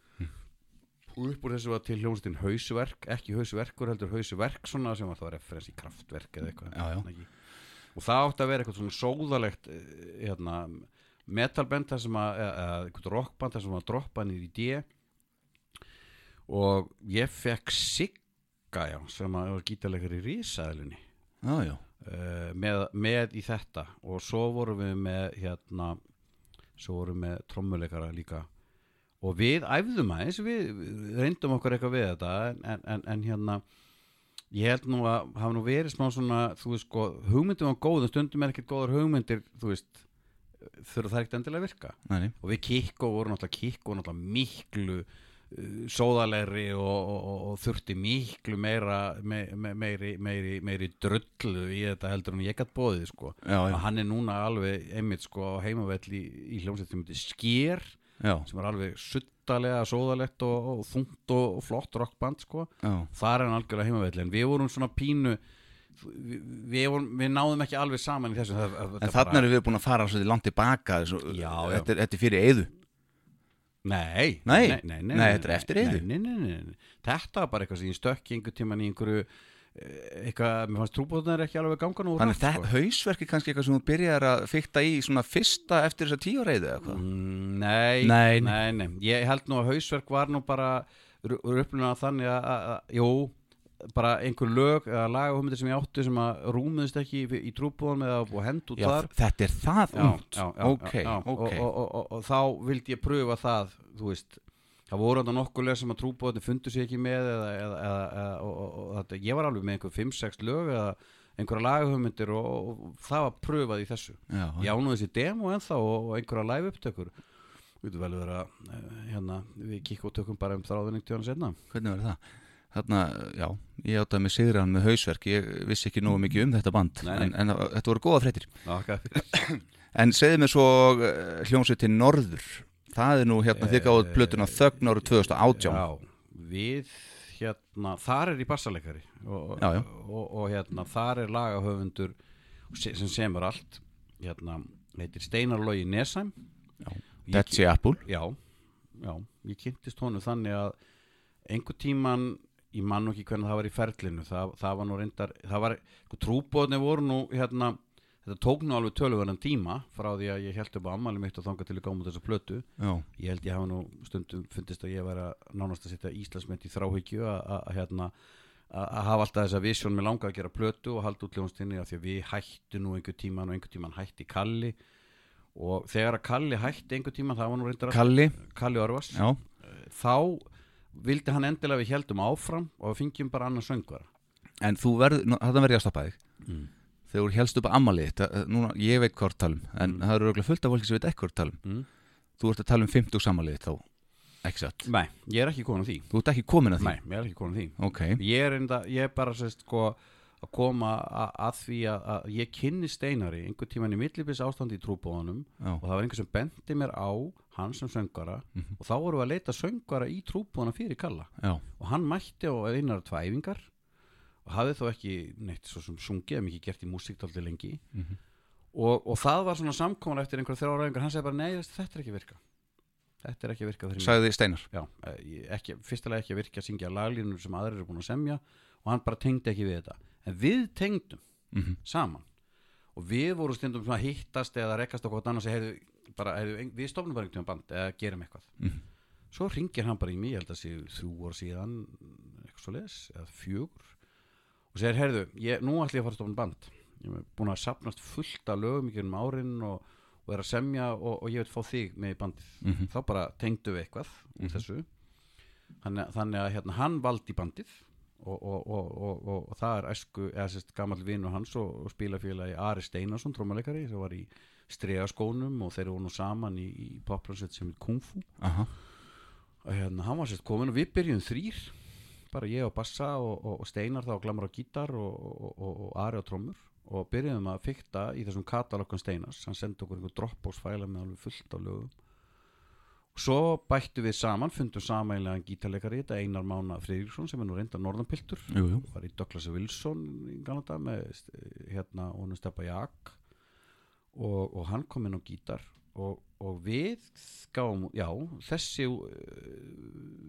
Og upp úr þessu var til hljómsveitin hausverk ekki hausverkur, heldur hausverk svona sem var þá referens í kraftverk eða eitthvað? Og það átti að vera eitthvað svona sóðalegt eh, hérna, metalband þar sem að, eða eitthvað rockband þar sem að droppa niður í D. Og ég fekk Sigga já, sem að var gítarleikar í já. uh, með, með í þetta. Og svo vorum við með hérna svo vorum við með trommuleikara líka. Og við æfðum aðeins við, við reyndum okkur eitthvað við þetta en, en, en hérna ég held nú að hafa nú verið smá svona þú veist sko, hugmyndum var góð en stundum er ekkert góðar hugmyndir þú veist, þurfa það ekkert endilega að virka. Nei, og við kikko vorum náttúrulega kikko náttúrulega miklu uh, sóðalegri og, og, og, og þurfti miklu meira me, me, meiri, meiri, meiri drullu í þetta heldur en ég gætt bóðið sko. Já, já, hann er núna alveg einmitt sko á heimavell í, í hljómsveit sem heitir Sker já, sem er alveg suttalega sóðalegt og, og þungt og, og flott rockband sko þar er hann algjörlega heimavell en við vorum svona pínu við, við, vorum, við náðum ekki alveg saman í þessu það, það, En þarna erum við búin að fara langt tilbaka. Þetta, er, þetta er fyrir eyðu Nei, Nei. nei, nei, nei, þetta er eftir Eiðu. nei, nei, nei. Þetta var bara eitthvað sem ég stökki einhver tíman í einhverju eitthvað, mér fannst trúbóðunar ekki alveg ganga nú Þannig að sko. hausverk er kannski eitthvað sem þú byrjar að fykta í svona fyrsta eftir þessa tíu reyðu eða hvað? Mm, Nei, Nei, nei, nei, Ég held nú að hausverk var nú bara upplunna þannig að, að, að jú, bara einhver lög eða lagahumyndir sem ég átti sem að rúmuðist ekki í, í trúbóðum eða búið hend út Já, þar. þetta er það Já, ungt já, já, Ok, já, já. ok. Og, og, og, og, og þá vildi ég pröfa það þú veist, það voru þetta nokkuð lög sem að trúbóðin fundu sig ekki með eða, eða, eða, og, og, þetta, ég var alveg með einhver 5-6 lög eða einhverja lagahumyndir og, og, það var pröfað í þessu. Já, ég á nú þessi demo ennþá og, einhverja live upptökur. Við veitum vel vera eh, hérna, við kíkum og tökum bara um þráðunning til hann setna Hvernig var það? Þarna, já, ég áttaði með sigran með hausverk. Ég vissi ekki nógu mikið um þetta band Nei, nei. En, en þetta voru góða fréttir. Okay. En segðu mér svo uh, hljómsveit til Norður Það er nú hérna þið gáðuð plötuna þögn árið 2018 Eh, Já, við hérna, þar er í bassaleikari og, Já, já. Og, og hérna, þar er lagahöfundur se- sem semur allt hérna, heitir Steinar Logi Nesheim. Sea Apple. Já, já, ég kynntist honum þannig að einhver tíman ég man nú ekki hvernig það var í ferlinu það, það var nú reyndar það var, trúbóðni voru nú hérna, þetta tók nú alveg töluverðan tíma frá því að ég held upp á ammæli mitt og þanga til að gáma þessa plötu. Já, ég held ég hafa nú stundum fundist að ég var að nánast að setja Íslandsmynd í þráhyggju að, að, að, hérna, að, að hafa alltaf þessa visjón með langa að gera plötu og halda út ljónstinni af því að við hættu nú einhver tíman og einhver tíman hætti Kalli. Og þegar að Kalli hætti einhver tíman það var nú reyndar að Kalli. Kalli Orvas Já, þá vildi hann endilega við heldum áfram og við fengjum bara annar söngvara. En þú verður, þetta verður ég að stoppa þig. Mm. Þegar þú helst upp að núna, ég veit hvort talum En Mm. það eru örugglega fullt af fólki sem veit ekki hvort talum Mm. Þú ert að tala um 50 sammalið þá Ekki satt? Nei, ég er ekki komin að því. Þú ert ekki komin að því? Nei, ég er ekki komin að því. Ok, ég er, enda, ég er bara sérst, sko, að koma að, að því að, að ég kynni steinari einhver tíman í millibis ástandi í trúbóðanum já, og það var einhver sem benti mér á hann sem söngara Mhm. og þá vorum við að leita söngara í trúbóðana fyrir Kalla. Já, og hann mætti á einar tvæfingar og hafði þó ekki neitt svo sem sungið, en ekki gert í músíktaldi lengi. Mhm. og, og það var svona samkoman eftir einhver þrjára ræðingar, hann segi bara nei, þetta er ekki virka. Þetta er ekki virka mig. Sagði Steinar. Já, ég- ekki, fyrstulega ekki virka að syngja laglínur sem aðrir eru búin að semja og hann bara tengdi ekki við þetta. En við tengdum mm saman. Og við vorum stundum svona hittast eða rekast hvort annars heiðu, bara, heiðu, við stofnum bara einhvern band eða gerum eitthvað. Mhm. svo ringir hann bara í mig, ég held að sé þrjú ár síðan eitthvað svo leis, eða fjögur og segir, heyrðu, ég, nú ætlum ég að fara að stofna band. Ég er búin að sapnast fullt af lögum í gerum árin og, og er að semja og, og ég vil fá þig með í bandið. Mhm. þá bara tengdu við eitthvað úr þessu. Þannig, þannig að hérna, hann valdi bandið og, og, og, og, og, og það er æsku eða sérst gammal vinur hans og, spilafélagi Ari Steinarsson, trómuleikari sem var í stregaskónum og þeir voru nú saman í, í poplansveit sem er Kung Fu. Aha, og hérna, hann var sérst komin og við byrjum þrýr bara ég á bassa og, og, og Steinar þá glamur á gítar og, og, og, og Ari á trommur og byrjuðum að fykta í þessum katalókan Steinars. Hann sendi okkur einhver Dropbox fæla með alveg fullt af lögum. Og svo bættu við saman, fundum samælega gítarleikari þetta Einar Mána Friðriksson sem er nú reynda norðanpiltur. Jú var í Douglas Wilson í Ganada með st- hérna honum Steppa Jak og, og hann kom inn á gítar og, og við gáum, já, þessi uh,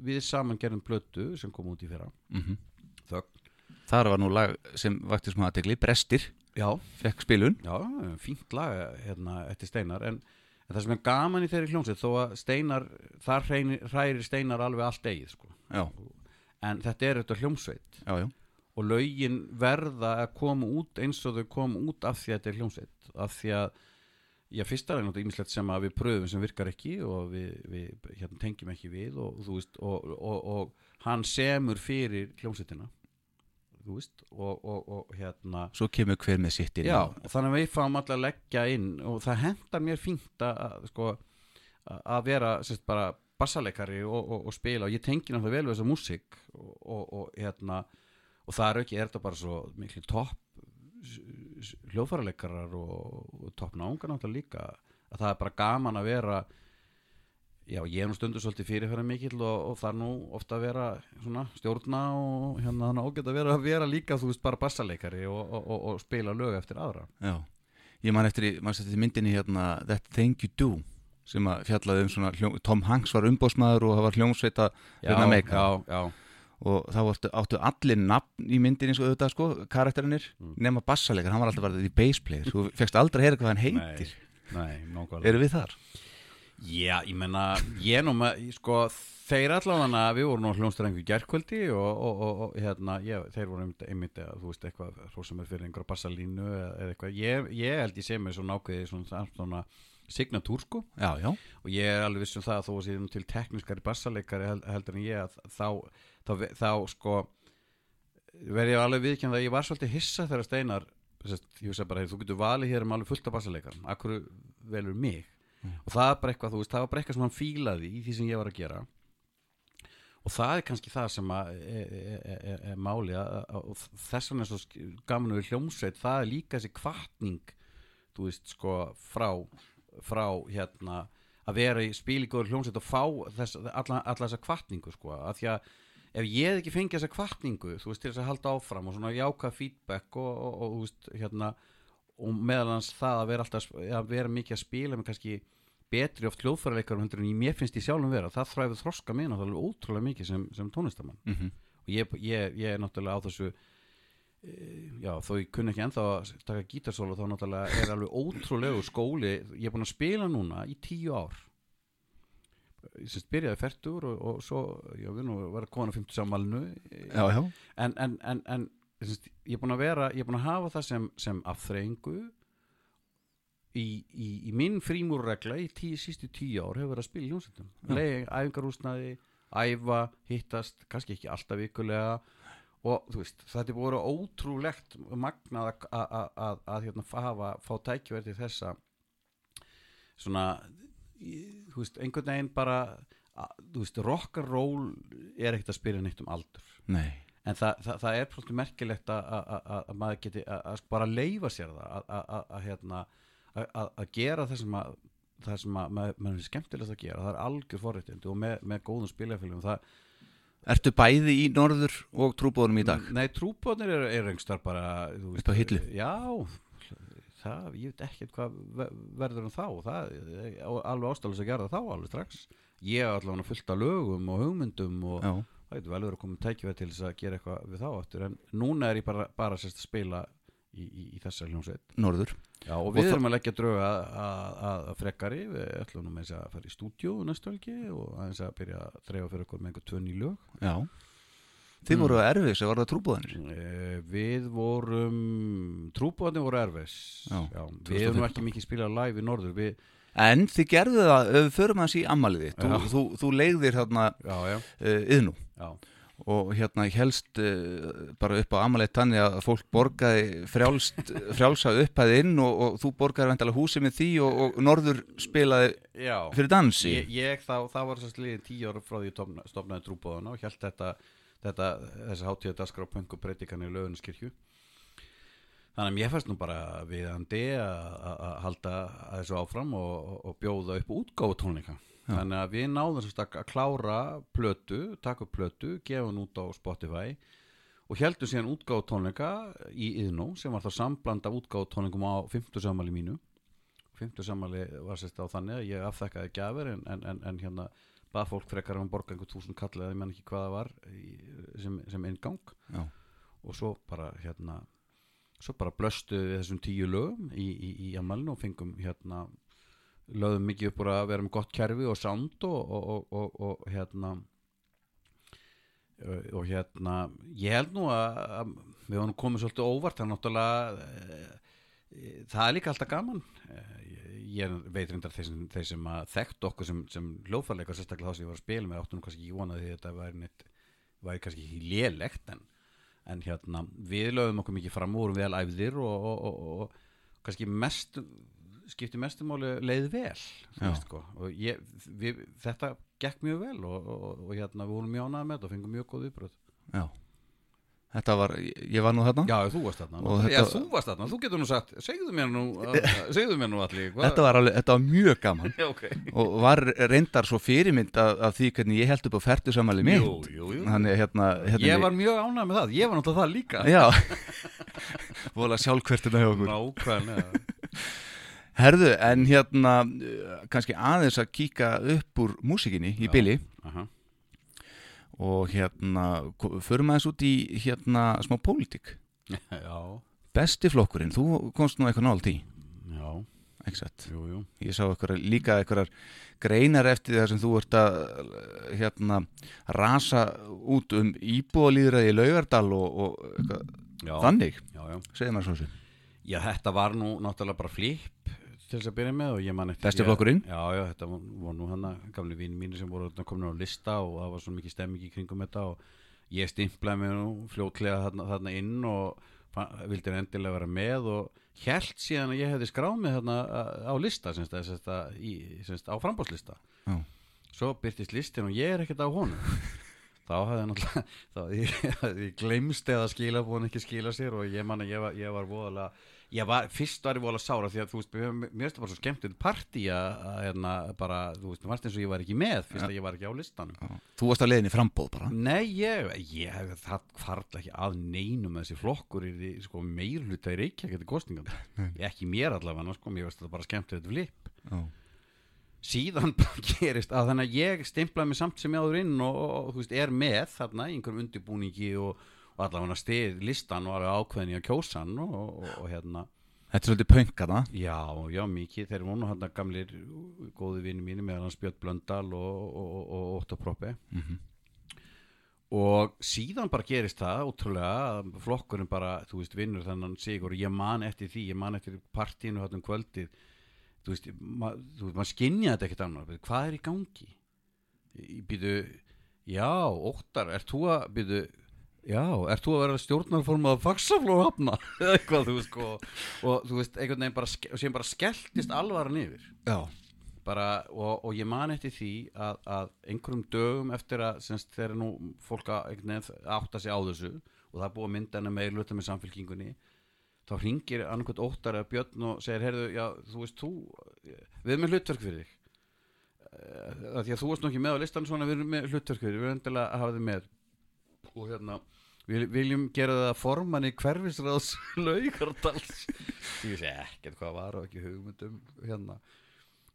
við saman gerðum plötu sem kom út í fyrra. Mm Þögn. Þar var nú lag sem vakti smá aðtegli Brestir, já, fekk spilun. Já, fínt lag hérna eftir Steinar. En, en það sem er gaman í þeirri hljómsveit þó að Steinar, þar hrærir Steinar alveg allt eigið sko. Já, en þetta er þetta hljómsveit. Já, já. Og lögin verða að koma út eins og þau koma út af því að þetta er hljómsveit. Af því að já, fyrst er náttúrulega ýmislegt sem að við pröfum sem virkar ekki og við, við hérna, tengjum ekki við og, veist, og, og, og hann semur fyrir hljómsveitina veist og, og, og hérna. Svo kemur hver með sitt inn. Já, og þannig að við fáum alltaf að leggja inn og það hendar mér fínt að, sko, að- vera sérst, bara bassaleikari og, spila og ég tengi náttúrulega vel við þessa músík og, og, og hérna og það er ekki, er þetta bara svo miklu topp hljóðfæraleikarar og, og topp náungar náttúrulega líka að það er bara gaman að vera Já, ég er nú stundu svolítið fyrirferða mikill og, og það er nú ofta að vera svona stjórna og hérna þannig ágætt að vera, vera líka, þú veist, bara bassaleikari og, og, spila lög eftir aðra. Já, ég man eftir, eftir myndinni hérna That Thing You Do sem að fjallaði um svona, Tom Hanks var umbóðsmaður og það var hljómsveita Vinna meika. Já, já, og þá áttu, áttu allir nafn í myndinni eins og auðvitað sko, karakterinir nema bassaleikar, hann var alltaf varðið í bass player. Þú fegst aldrei að heyra hvað hann heitir. nei, nákvæmlega. Eru við þar? Já, ég menna, ég nú með, sko, þeir allavega, við vorum nú hljónstrengu í gerkvöldi og, og, og, og hérna, ég, þeir voru einmitt, einmitt, eða, þú veist, eitthvað, hrósum er fyrir einhverja bassalínu eða, eða eitthvað, ég, ég held ég sé mér svona ákveði svona, svona signatúr, sko, Já, já, og ég er alveg viss um það að þó að séðum til tekniskari bassaleikari held, heldur en ég að þá, þá, þá, þá sko verð ég alveg viðkjönda að ég var svolítið hissa þegar Steinar sest, ég veist bara, hey, þú getur valið hér um alveg fullt af bassaleikar akkur velur mig og það er bara eitthvað, þú veist, það var bara eitthvað sem hann fílaði í því sem ég var að gera. Og það er kannski það sem að er, er, er, er máli að, að, og þess vegna er svo gaman við hljómsveit það er líka þessi kvartning þú veist, sko, frá frá hérna að vera í spílíkur hljómsveit og fá þess, alla, alla þessa kvartningu sko, að því að ef ég hef ekki fengið þessa kvartningu þú veist, til þess að halda áfram og svona jáka feedback og, og, og, þú veist, hérna og meðal hans það að vera alltaf að vera mikið að spila með kannski betri oft hljóðfæraleikar heldur en ég mér finnst ég sjálfum vera. Það þræfið þroska það er ótrúlega mikið sem, sem tónlistamann mm og ég, ég, ég er náttúrulega á þessu eh, já, þó ég kunni ekki ennþá að taka gítarsólu þá náttúrulega er alveg ótrúlegu skóli. Ég er búin að spila núna í tíu ár. Ég semst byrjaði færtur og, og svo, já, við nú var að kona 50 samalinu já, já. en, en, en, en ég er búin að vera ég er búin að hafa það sem, sem afþreyingu í, í, í minn frímúrregla í tíu, sístu tíu ár hefur verið að spila í hljómsveitum. Leið, æfingarúsnaði, æfa hittast, kannski ekki alltaf vikulega. Og þú veist, þetta er búin ótrúlegt magnað að, hérna, hafa, fá tækjverð til þessa. Svona þú veist, einhvern veginn bara að, þú veist, rock'n'roll er ekkert að spila neitt um aldur. Nei, en það, það, það er svolítið merkilegt að, að, að, að maður geti að, bara leifa sér það að, að, að, að, hérna, að, gera það sem að það sem að maður er skemmtilegt að gera það er algjör forréttindi og með, með góðum spilafélum það, Ertu bæði í norður og trúbóðunum í dag? nei, trúbóðnir eru er einhverstar bara þú Upp á hillu? já, það, ég veit ekkert hvað ve- verður um þá það alveg ástæðlega að gera það þá alveg strax ég er allavega fullt af lögum og hugmyndum og Já, það getur vel verið að koma tækifæð til þess að gera eitthvað við þá aftur en núna er ég bara, bara sérst að spila í, í, í þessa hljómsveit. Norður. Já, og Og við það- erum að leggja drauga að, að, að, að frekkari við ætlum nú með þess að fara í stúdíu næstu helgi og aðeins að byrja að dreifa fyrir okkur með einhver tvönn í lög. Já. Þið voru að erfið sem var það trúbóðanir e, Við vorum trúbóðandi voru erfis Já, Við erum ekki mikið spilað live í norður. Við, En þið gerðu það, við förum hans í ammaliði þú, Já. þú, þú leiðir hérna Já, já, uh, já og hérna helst uh, bara upp á amalið tannig að fólk borgaði frjálst, frjálsa upphæði inn og, og þú borgaði vendalega húsi með því og, og norður spilaði Já, fyrir dansi. Ég, ég þá, það var þess að liðin tíu ára frá því ég stofna- stofnaði trúbóðana og held þetta, þetta þessi hátíða daskar á pöngu breytikan í lögunaskirkju þannig að mér fannst nú bara viðandi að halda þessu áfram og, og, bjóða upp útgáfu tónleika Já. þannig að við náðum að klára plötu, taka upp plötu gefa hann út á Spotify og heldum síðan útgáfu tónleika í Iðnó sem var þá sambland af útgáfu tónleikum á 50 samali mínu 50 samali var sérst á þannig að ég afþekkaði gjafir en, en, en, en hérna bað fólk frekar um að borga einhver túsund kall eða ég menn ekki hvað það var í, sem, sem inngang Já. og svo bara hérna svo bara blöstu við þessum tíu lögum í, í, í amalinu og fengum hérna lögum mikið upp úr að vera með gott kerfi og sound og, og, og, og, hérna og, hérna ég held nú að, að við varum komið svolítið óvart það er náttúrulega e, það er líka alltaf gaman. Eh, ég, ég veit reyndar þeir sem, þeir sem að þekkt okkur sem, sem hljóðfærleikar sérstaklega þá sem ég var að spila með áttunum kannski ekki vonaði þetta væri, væri kannski ekki lélegt en, en hérna við lögum okkur mikið fram vorum vel æfðir og kannski mest skipti mestumáli leið vel veist, sko. og ég, við, þetta gekk mjög vel og, og, og hérna við vorum mjög ánægð með þetta og fengum mjög góð viðbröð Já. Þetta var, ég var nú þarna. Já, þú varst þarna. Og Já, þetta- þú varst þarna, þú getur nú sagt Segðu mér nú, segðu mér nú allir Þetta var, alveg, þetta var mjög gaman. Já, ok. Og var reyndar svo fyrirmynd af, af því hvernig ég held upp á færtu samali mitt. Jú, jú, jú. Þannig hérna, hérna Ég var mjög ánægð með það, ég var náttúrulega það líka. Já. Vola sjálfkvertina hjá okkur. Nákvæmlega Herðu, en hérna uh, kannski aðeins að kíka upp úr músikinni í byli og hérna förum aðeins út í hérna smá pólitík. Já, Besti flokkurinn, þú komst nú eitthvað nált í já, satt? Jú, jú. Ég sá eitthvað, líka eitthvað greinar eftir það sem þú ert að hérna rasa út um íbúalýðraði í Laugardal og, og eitthvað, já, þannig, Já, já. segir maður svo sem. Já, þetta var nú náttúrulega bara flip til þess að byrja með og ég man eftir Besti flokkurinn? Já, já, þetta var, var nú hann að gamli vini mínu sem voru komin á lista og það var svo mikið stemming í kringum þetta og ég stimplaði mig nú fljótlega þarna, þarna inn og vildi endilega vera með og held síðan að ég hefði skráð mig þarna á lista semst, að, semst, í, semst, á frambáslista Já. svo byrtist listin og ég er ekkert á honum þá hafði náttúrulega ég, ég glemst eða skila búin ekki skila sér og ég man að ég var, ég var voðalega ég var, fyrst var ég voðalega sára því að þú veist, mér mér finnst það bara svo skemmtinn partí að, að hérna, bara, þú veist, það varst eins og ég var ekki með fyrst að ég var ekki á listanum. Þú varst að leiðin í frambóð bara. Nei, ég, ég það farla ekki að neinum að þessi flokkur er sko, meirluta í Reykjavík eftir kostningum ekki mér allavega, sko, mér veist þetta bara skemmt þetta flip. Já. síðan bara gerist að þannig að ég stimplaði mig samt sem ég áður inn og, og, þú veist, er með þarna einhverjum undirbúningi og, og allavega stið listan alveg ákveðin í að kjósa hann og, og, og hérna. Þetta er svolítið pönkana já, já, mikið, þeir voru nú hann gamlir góði vinni mínu með hann Björn Blöndal og, og, og, Proppi Mhm. og síðan bara gerist það ótrúlega flokkurinn bara, þú veist, vinnur þennan sigur. Og ég man eftir því, ég man eftir partínu hann um kvöldið. Þú veist, ma, þú veist, maður skinja þetta ekkert annar hvað er í gangi? Býtu, já, óttar ert þú að, býtu já, ert þú að vera stjórnarforma að faksaflóð hafna, eitthvað, þú veist sko, og þú veist, einhvern veginn bara, síðan bara skelltist alvaran yfir. Já. Bara, og, og ég man eftir því að, að einhverjum dögum eftir að semst, þegar nú fólk að einhvern veginn átta sig á þessu og það er búið að mynda hennar meir luta með samfélkingunni þá ringir annarkvæmt óttar eða björn og segir, heyrðu, já, þú veist, þú við erum með hlutverk fyrir þig. Eh, því að þú varst nú ekki með á listan svona, við erum með hlutverk fyrir við erum endilega að hafa þig með. Og hérna við viljum gera það formann í hverfisræðs laugardals. Ég sé ekkert hvað var og ekki hugmyndum hérna.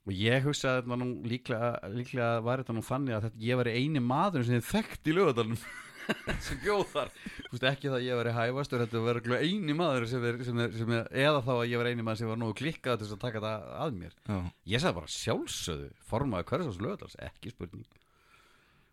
Og ég hugsa að þetta var nú líklega, líklega var þetta nú þannig að þetta, ég var eini maður sem þekkt í lögadalum sem bjóð þar. Þú veist, ekki það að ég var hæfastur þetta var eini maður sem er, sem er, sem er, eða þá að ég var eini maður sem var nógu klikkað til þess að taka þetta að mér. Já, ég sagði bara sjálfsögðu formaði hverjast lögadals, ekki spurning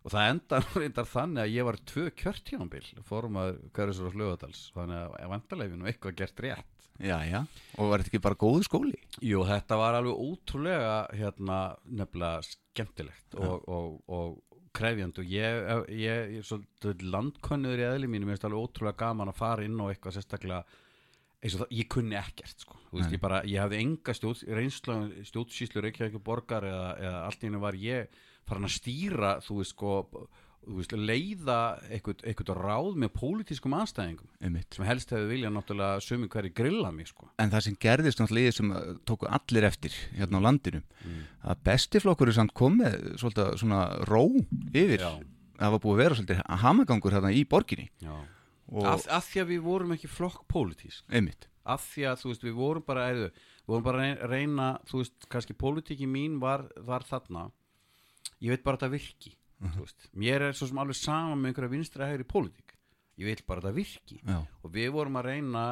og það enda reyndar þannig að ég var tvö kjörtjónbil formaði hverjast lögadals þannig að vantarlega nú eitthvað gert rétt. Já, já. Og var þetta ekki bara góður skóli? Jú, þetta var alveg ótrúlega hérna nefnilega skemmtilegt og, og, og krefjand og ég, ég, ég svolítið landkönnuður í eðli mínu, mér finnst alveg ótrúlega gaman að fara inn á eitthvað sérstaklega eins og það, ég kunni ekkert sko. Veist, ég bara, ég hafði enga stjórn, reynslu stjórnsýslu Reykjavík borgar eða, eða allt í hennu var ég farin að stýra, þú veist sko þú veist, leiða eitthvað, ráð með pólitískum anstæðingum. Einmitt. sem helst hefði viljað náttúrulega sumi hverju grilla mig sko. En það sem gerðist náttúrulega sem uh, tóku allir eftir hérna á landinu að bestiflokkur er samt komið svolítið svona ró yfir. Já. það var búið að vera svolítið hamagangur hérna í borginni. Af, því að við vorum ekki flokk pólitísk einmitt. Af því að þú veist við vorum bara eða, við vorum bara reyna þú veist kannski pólitíki mín var, var þarna ég veit bara að það virki þú veist. mér er svo sem alveg sama með einhverja vinstra hægri pólitík. Ég veit bara að það virki. Já. og við vorum að reyna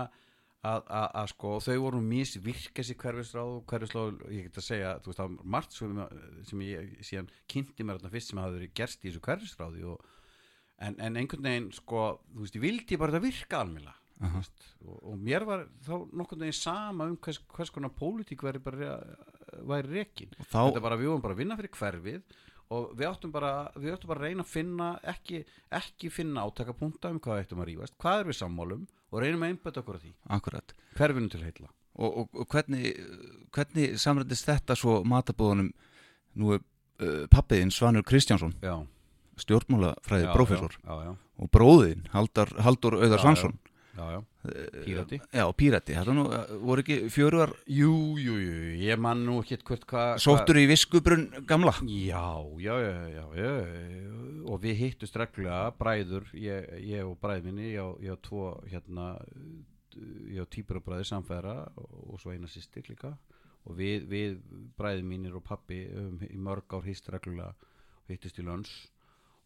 að, að, að sko, þau voru misvirka sér hverfisráð hverfisráð ég get að segja, þú veist, það var margt sem, sem ég síðan kynnti mér þarna fyrst sem hafði verið gerst í þessu hverfisráði og, en, en einhvern veginn, sko þú veist, ég vildi bara að það virka almjöla uh og, og mér var þá nokkurn veginn sama um hvers, hvers konar pólitík væri bara væri rekin. Þá- þetta bara, við vorum bara að vinna fyrir hverfið og við áttum bara, við áttum bara að reyna að finna ekki, ekki finna átakapunta um hvað ættum að rífast, hvað er við sammálum og reynum að einbæta okkur á því, akkurat. Hverfinu til heilla? Og, og, og hvernig, hvernig samrændist þetta svo matabóðunum nú er uh, pappiðinn Svanur Kristjánsson. Já, stjórnmálafræði Já, prófessor. já, já, já, og bróðin, Haldur, Auðar Svansson já, já. Pírati. Já, Pírati, þetta nú, eh, voru ekki fjöruar Jú, jú, jú, ég man nú ekki hvert hvað sóttur í viskubrunn gamla? Já, já, já, já, já, og við hittust reglulega, bræður, ég, ég og bræð minni, ég, á tvo, hérna, ég á týpurabræði samfæra og, og svo eina sýstir líka. Og við, við bræði mínir og pappi um, í mörg ár hist reglulega og hittist í lönns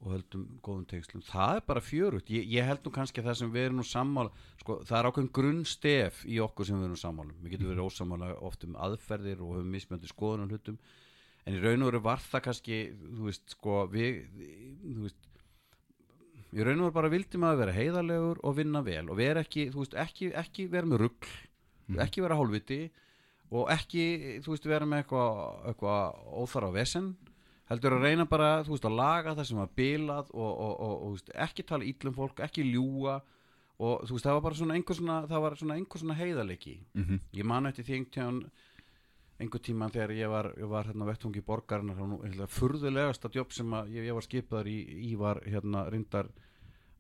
og höldum góðum tengslum. Það er bara fjörugt, ég, ég held nú kannski að það sem við erum nú sammála, sko, það er ákveðin grunnstef í okkur sem við erum sammála, um. við getum verið ósammála oft um aðferðir og höfum mismjöndi skoðun og hlutum, en í raun og veru var það kannski þú veist, sko, við þú veist í raun og veru bara vildi maður vera heiðarlegur og vinna vel og vera ekki, þú veist, ekki, ekki vera með rugl, ekki vera hálfviti og ekki, þú veist, vera með eitthvað eitthva óþara á vesen heldur að reyna bara, þú veist, að laga það sem var bilað og, og, og, og veist, ekki tala íllum fólk, ekki ljúga og þú veist, það var bara svona einhver svona, það var svona einhver svona heiðarleiki Mhm. ég man eftir því einhvern einhver tíma þegar ég var, ég var hérna þá nú, hérna, furðulegasta jobb sem að ég, ég var skipaður í, í var hérna reyndar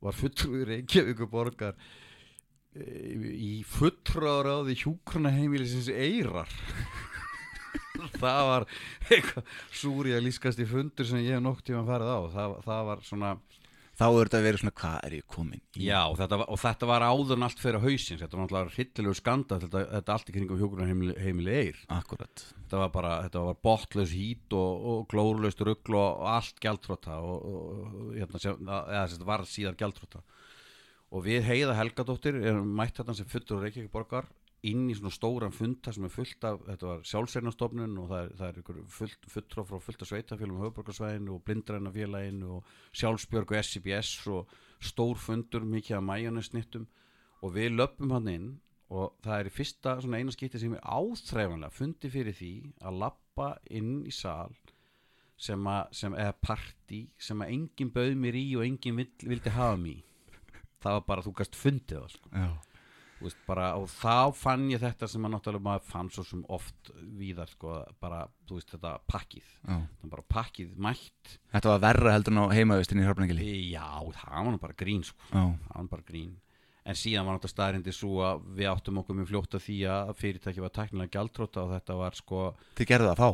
var fulltrúi Reykjavíkur borgar e, í fulltráðráði hjúkruna heimilisins eirar það var súri að lískast í fundur sem ég hef nokk tíma farið á. Það, það var svona Þá er þetta verið svona, hvað er ég komin í? Já, og þetta, og þetta var áður en allt fyrir hausins þetta var náttúrulega hryllilegu skanda þetta, þetta allt í kringum hjúgrunarheimili heimili eir. Akkurat. Þetta var bara, þetta var botlaus hít og, og glórulaust rugl og allt gjaldfróta og, og, og hérna, sem, eða þetta var síðar gjaldfróta og við heiða Helgadóttir erum mætt þetta sem fullur Reykjavík borgar inn í svona stóran funda sem er fullt af þetta var sjálfsernastofnun og það er, það er ykkur fullt, fulltrá frá fullt af sveitafélum höfuborgarsvæðinu og blindrænafélaginu og sjálfsbjörg og SCBS og stór fundur mikið af mæjónusnittum og við löpum hann inn og það er í fyrsta svona eina skipti sem er áþreifanlega fundi fyrir því að lappa inn í sal sem að, sem eða partí sem að enginn bauð mér í og enginn vildi hafa mér það var bara þú gast fundið það sko. Já veist, bara, og þá fann ég þetta sem að náttúrulega maður fann svo sem oft víðar sko, bara, þú veist, þetta pakkið. Bara pakkið mætt. Þetta var verra heldur en á heimavistinni í Hrafnækili já, það var nú bara grín sko. Það var bara grín. En síðan var náttúrulega staðrindi svo að við áttum okkur mjög fljótt að því að fyrirtæki var tæknilega gjaldróta og þetta var sko Þið gerðu það þá?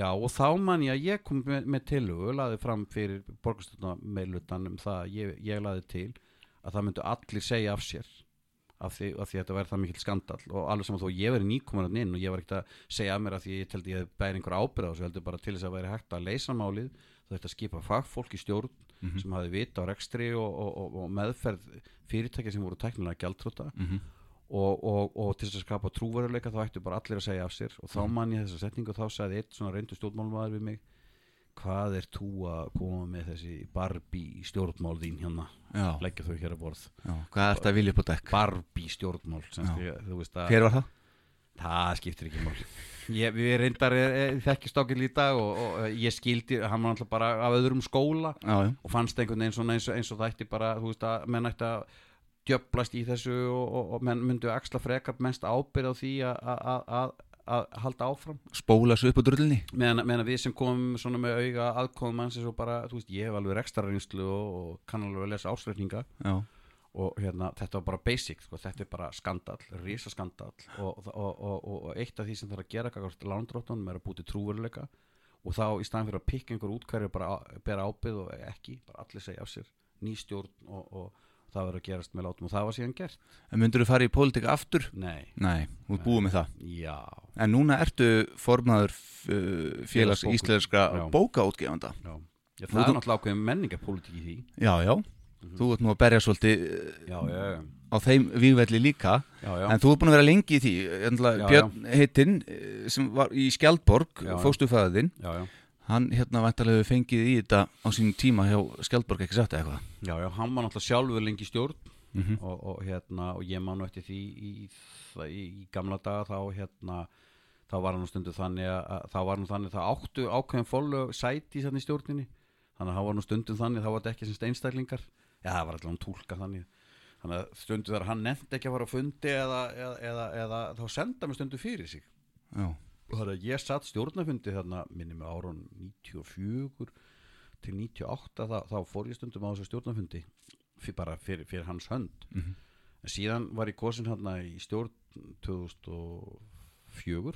já og þá man ég að ég kom með, með tilugu, laði fram fyrir borgarstofna meilutan um það að ég, ég laði til að það myndu allir segja af sér af því, af því að þetta verði það mikill skandall og alveg saman þó ég verið nýkomaran inn og ég var ekkert að segja af mér að því ég teldi ég bæri einhver ábyrð á þessu heldur bara til þess að væri hægt að leysa málið. Það þetta skipa fagfólk í stjórn sem hafi vita á rekstri og, og, og, og meðferð fyrirtækja sem voru teknilega gjaldtrúta Mhm. og, og, og til þess að skapa trúveruleika þá ættu bara allir að segja af sér og þá man ég þessa setningu og þá sagði eitt svona reyndu stjórnmálmaður við mig hvað er þú að koma með þessi Barbie stjórnmál þín hérna Já, leggja þau hér að borð já. Hvað ert að vilja upp á dekk? Barbie stjórnmál að Hver var það? það skiptir ekki mál ég, við reyndar þekkist ákveð í dag og, og, og ég skildi, hann var alltaf bara af öðrum skóla Já, já og fannst einhvern veginn eins og, eins og það ætti bara, þú veist að menn ætti að djöblast í þessu og, og, menn myndu axla frekar mest ábyrð á því að- að að- að- að halda áfram. Spóla svo upp á drullinni. Meðan, meðan við sem komum svona með auga aðkomum manns eins og bara, þú veist, ég hef alveg rekstrarinslu og, og kann alveg að lesa ásreikninga Já. Og hérna, þetta var bara basic sko, þetta er bara skandall, risa skandall og, og, og, og, og eitt af því sem þarf að gera kakvart lándróttunum er að búti trúveruleika og þá í staðan fyrir að pikka einhver út hverju bara á- bera ábyrð og ekki, bara allir segja af sér. Ný stjórn og, og það verður að gerast með látum og það var síðan gert. En myndur þú fara í pólitík aftur? Nei, Nei, þú ert búið með það. Já, En núna ertu formaður uh, félags Já. bókaútgefanda. Já. já Þú- það er þú- náttúrulega ákveðin menningapólitík í því. Já, já. Þú ert nú að berja svolítið uh, Já, já, já, á þeim vígvelli líka. Já, já. En þú ert búin að vera lengi í því. Björn heitinn uh, sem var í Skjaldborg fóstufæðin já, já. Hann hérna væntalega fengið í þetta á sínum tíma hjá Skjaldborg ekki sagt eitthvað? Já, já, hann var náttúrulega sjálfur lengi stjórn Mhm. og, og, hérna, og ég man eftir því í, í, í gamla daga þá hérna þá var hann nú stundu þannig að, að þá var nú þannig að það áttu ákveðin fólög sæti í stjórninni. Þannig að það var nú stundum þannig þá var þetta ekki sem einstaklingar. Já það var allavega tólka þannig. Þannig að stundu þar hann nefndi ekki að fara á fundi eða, eða, eða, eða þá senda mig stundu fyrir sig. Já, það að ég satt stjórnafundi þarna minni með árun 94 til 98 þá, þá fór ég stundum á þessu stjórnafundi fyrir, bara fyrir, fyrir hans hönd Mhm. en síðan var ég kosin hérna í stjórn 2004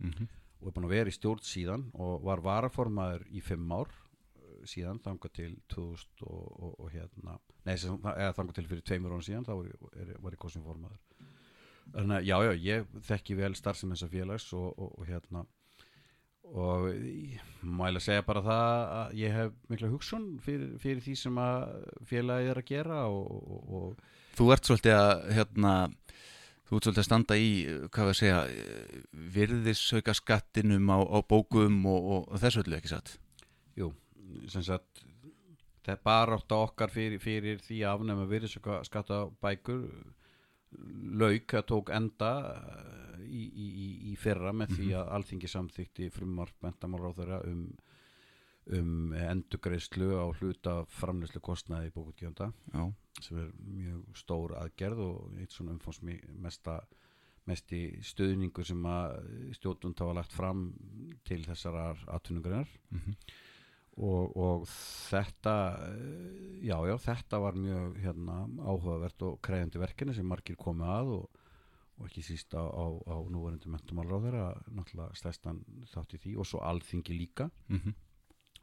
Mhm. og er búin að vera í stjórn síðan og var varaformaður í fimm ár eh, síðan þangað til 2000 og, og, og hérna nei, þangað til fyrir tveimur án síðan þá var ég, var ég kosin formaður þannig að já, já, ég þekki vel starfsem þessa félags og, og, og hérna og eiginlega segja bara það að ég hef mikla hugsun fyrir, fyrir því sem að félagið er að gera og, og, og Þú ert svolítið að hérna, þú ert svolítið að standa í hvað við að segja virðisauka skattinum á, á bókum og, þessu öllu ekki satt? Jú, sem sagt það er bara átt að okkar fyrir, fyrir því að afnæma virðisöka skatta bækur lauk að tók enda eh, í, í, í, í fyrra með því að alþingi samþykti frumvarp mentamálráðara um, um endugreislu á hluta framleyslu kostnaði í bókutgjöfunda Já, sem er mjög stór aðgerð og eitt svona umfómsmi mesta mesti stuðningur sem að stjórnund hafa lagt fram til þessarar atvinnugreinar. Mhm. Og, og þetta eh, já, já, þetta var mjög hérna, áhugavert og kreyjandi verkefni sem margir komu að og, og ekki síst á, á, á núverandi mentumálráður að náttúrulega stæstan þátt í því og svo alþingi líka Mhm.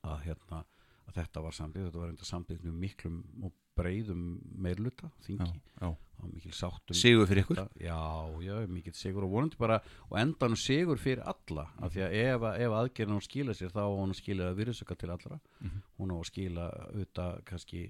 að, hérna, að þetta var samlið þetta var enda samlið með miklum og breyðum meirluta þingi. Já. og mikil sáttum Sigur fyrir ykkur? Já, já, mikil sigur og vonandi bara og endanum sigur fyrir alla. Af því að ef, ef aðgerðin að skila sér þá á hún að skila virðsöka til allra. Mhm. hún á að skila auðvitað kannski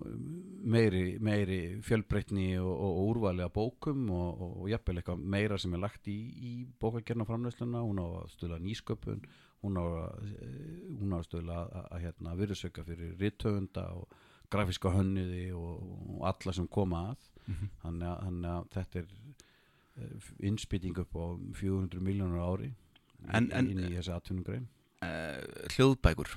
um, meiri, meiri fjölbreytni og, og, og úrvali að bókum og, og, jafnvel eitthvað meira sem er lagt í, í bókagerna framleysluna hún á að stöla nýsköpun hún á eh, hún á að stöla að, að, að hérna, virðsöka fyrir rithöfunda og grafíska hönniði og, og alla sem koma að. Mhm. þannig, að, þannig að þetta er uh, innspýting upp á 400 miljónur ári En- en- inn í þessi atvinnugrein. Uh, Hljóðbækur?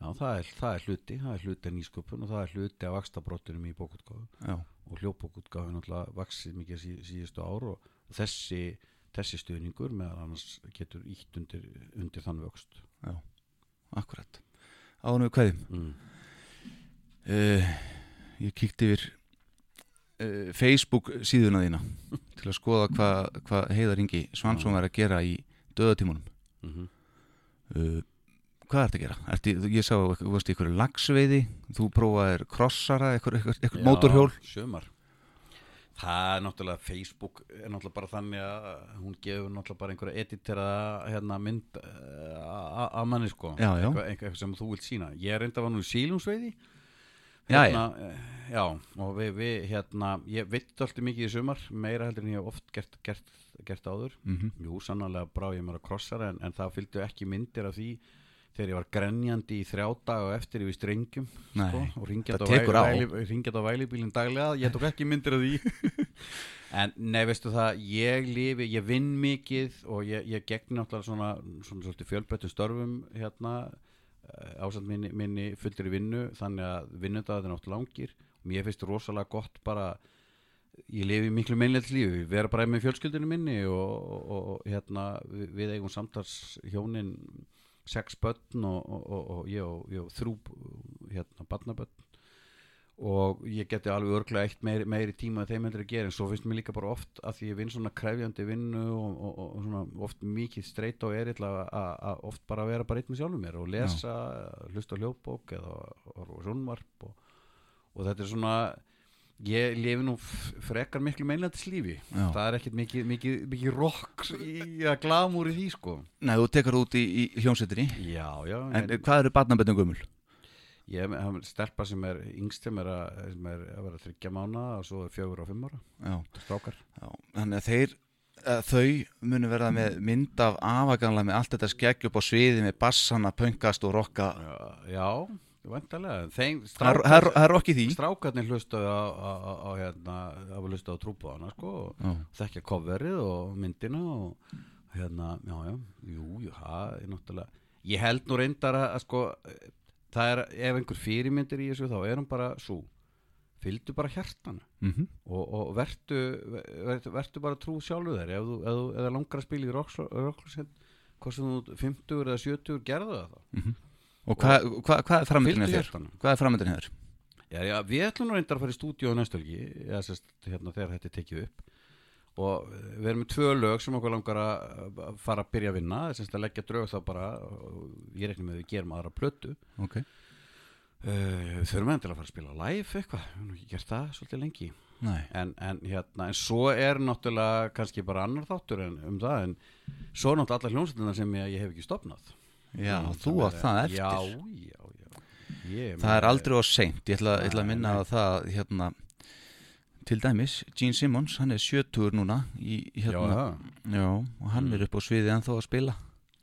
Já, það er, það er hluti, það er hluti af nýsköpun og það er hluti af vakstabróttunum í bókutgáfu Já, og hljóðbókutgáfu náttúrulega vaksið mikið sí, síðustu ár og þessi, þessi stuðningur meðal annars getur ítt undir, undir þann vöxt. Já, akkurat. Ánum við kveðum mm. uh, Ég kíkti yfir uh, Facebook síðuna þína til að skoða hvað hva Heiðar Ingi Svansson er að gera í döðatímunum Mm -hmm. uh, Hvað ert að gera? Ertu, ég sá þú varst í ykkur lagsveiði þú prófaðir krossara, ykkur mótorhjól? Sumar Það er náttúrulega Facebook er náttúrulega bara þannig að hún gefur náttúrulega bara einhverja editera hérna, mynd eh, a- a- af manni sko. Já, já. Eitthvað, eitthvað sem þú vilt sína Ég er reynda var nú í sílumsveiði Já, hérna, já. já, og við, við hérna, ég vitt alltaf mikið í sumar meira heldur en ég hef oft gert, gert, gert áður. Mm Jú, sannarlega brá ég mér að krossara en, en það fylgdu ekki myndir af því þegar ég var grenjandi í þrjá dag og eftir yfir strengjum sko, og ringjað á. vælibílinn daglega ég tók ekki myndir af því en nei, veistu það, ég lifi ég vinn mikið og ég, ég gegn náttúrulega svona, svona svolítið fjölbreyttum störfum hérna ásand minni, minni fullur í vinnu þannig að vinnundaðið er náttúrulega langir og mér finnst rosalega gott bara ég lifi miklu meinlega lífi vera bara með fjölskyldinu minni og, og, og hérna við, við eigum samtals hjónin sex börn og, og, og, og ég og, og þrjú hérna barnabörn. Og ég geti alveg örglega eitt meiri, meiri tíma að þeim heldur að gera en svo finnst mér líka bara oft að því ég vinn svona krefjandi vinnu og, og, og svona oft mikið streyt og erill að, að, oft bara vera bara eitt með sjálfum mér og lesa, hlusta á hljóðbók eða á sjónvarp og, og þetta er svona ég lifi nú frekar miklu meinlætis lífi Já. það er ekkert mikið, mikið, mikið rock í að glamúr í því sko. Nei, þú tekur út í, í hljómsveitinni. Já, já, En hvað eru barnaböndum gömul? ég hef stelpa sem er yngst sem er að, sem er að vera þryggja mána og svo er fjögur og fimm ára. Já, strákar. Já Þannig að þeir að þau munu verða með mynd af afaganlega með allt þetta skegg upp á sviði með bassana, pöngast og rokka. Já vantarlega þeim strákarnir hlustaðu á, á, á, á hérna, hafa hlustað á trúbúðana sko, og þekkja coverið og myndina og hérna, já, já, jú, jú, það er náttúrulega ég held nú reyndar að, að sko, það er, ef einhver fyrirmyndir í þessu þá er hann bara svo fylgdu bara hjartana mhm, og, og vertu, vertu, vertu bara trú sjálfu þér. Ef þú, ef þú ef það langar að spila í rockljósend hvort sem þú 50 eða 70 gerðu það þá. Mhm. Og hvað hva, hva er framöndin Fylgdu hér? hjartanu. Hvað er framöndin hér? Já, já, við ætlum nú reyndar að fara í stúdíu á næstu helgi, eða sérst, hérna, þegar þetta er tekið upp og eh, við erum með tvö lög sem okkur langar að fara að byrja að vinna, þess að leggja drög þá bara, ég reiknum að við gerum aðra plötu Ok, uh, þurfum við til að fara að spila live eitthvað, við höfum ekki gert það svolítið lengi en, en, hérna, en svo er náttúrulega kannski bara annar þáttur en, um það en svo náttúrulega allar hljómsveitina sem ég, ég hef ekki stopnað Já, Mm, þú átt það eftir. Já, já, já ég, Það er aldrei á seint, ég ætla, að minna á það hérna, til dæmis, Gene Simmons, hann er 70 núna í, hérna, já, já, og hann Mm. er upp á sviði ennþá að spila.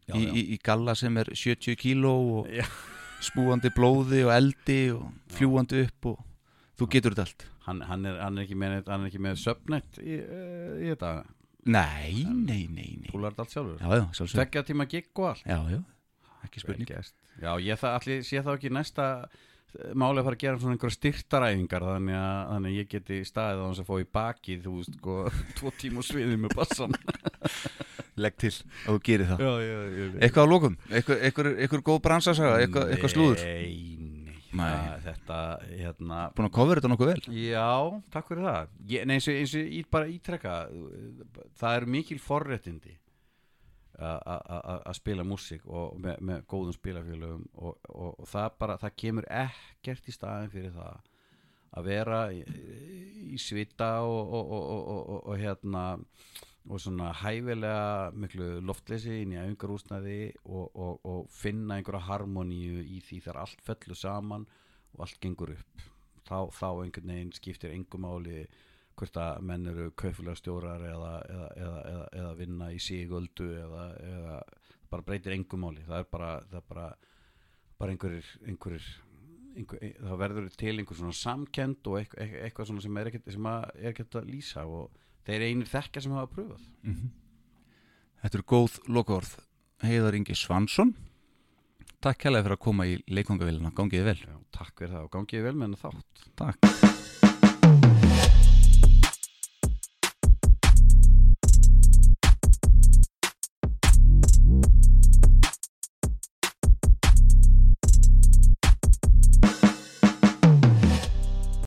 Já, í. Í, í galla sem er 70 kíló og Já. spúandi blóði og eldi og fljúandi upp og þú getur þetta allt. Hann, hann, er, hann er ekki með, með subnet í, uh, í þetta? Nei, nei, nei, nei. púlar þetta allt sjálfur? Já, já, sjálfsög Tvekja tíma gig og allt? Já, já, ekki spurning. Já, ég það allir sé þá ekki næsta eh, máli að fara að gera svona einhverja styrtaræfingar þannig að, þannig að ég geti staðið á þess að fá í bakið þú veist, sko, tvo tíma á sviði með bassan Legg til að þú gerir það. Já, já, já Eitthvað að lókum, eitthvað, góð bransasaga, eitthvað, eitthvað slúður? Nei, nei, Nei. Það, Þetta, hérna Búin að kofra þetta nokkuð vel? Já, takk fyrir það. Ég, Nei, eins og, eins og ég bara ítrekka það er mikil forréttindi að spila músík og með, með góðum spilafélögum og, og, og það bara, það kemur ekkert í staðin fyrir það að vera í, í svita og, og, hérna og svona hæfilega miklu loftleysi inn í æfingarúsnaði og, finna einhverja harmoníu í því þar allt fellur saman og allt gengur upp. Þá, þá einhvern veginn skiptir engum máli hvort að menn eru kaufulega stjórar eða, eða, eða, eða, eða vinna í sigöldu eða, eða bara breytir engum máli. Það er bara, það er bara, bara einhverjir, einhverjir einhver, það verður til einhver svona samkend og eitthvað, eitthvað svona sem er ekkert að, lýsa og þeir einir þekkja sem hafa pröfað. Þetta eru góð lokaorð. Heiðar Ingi Svansson. Takk kærlega fyrir að koma í leikongavélina, gangiði vel. Já, takk fyrir það og gangiði vel með hennar þátt. Takk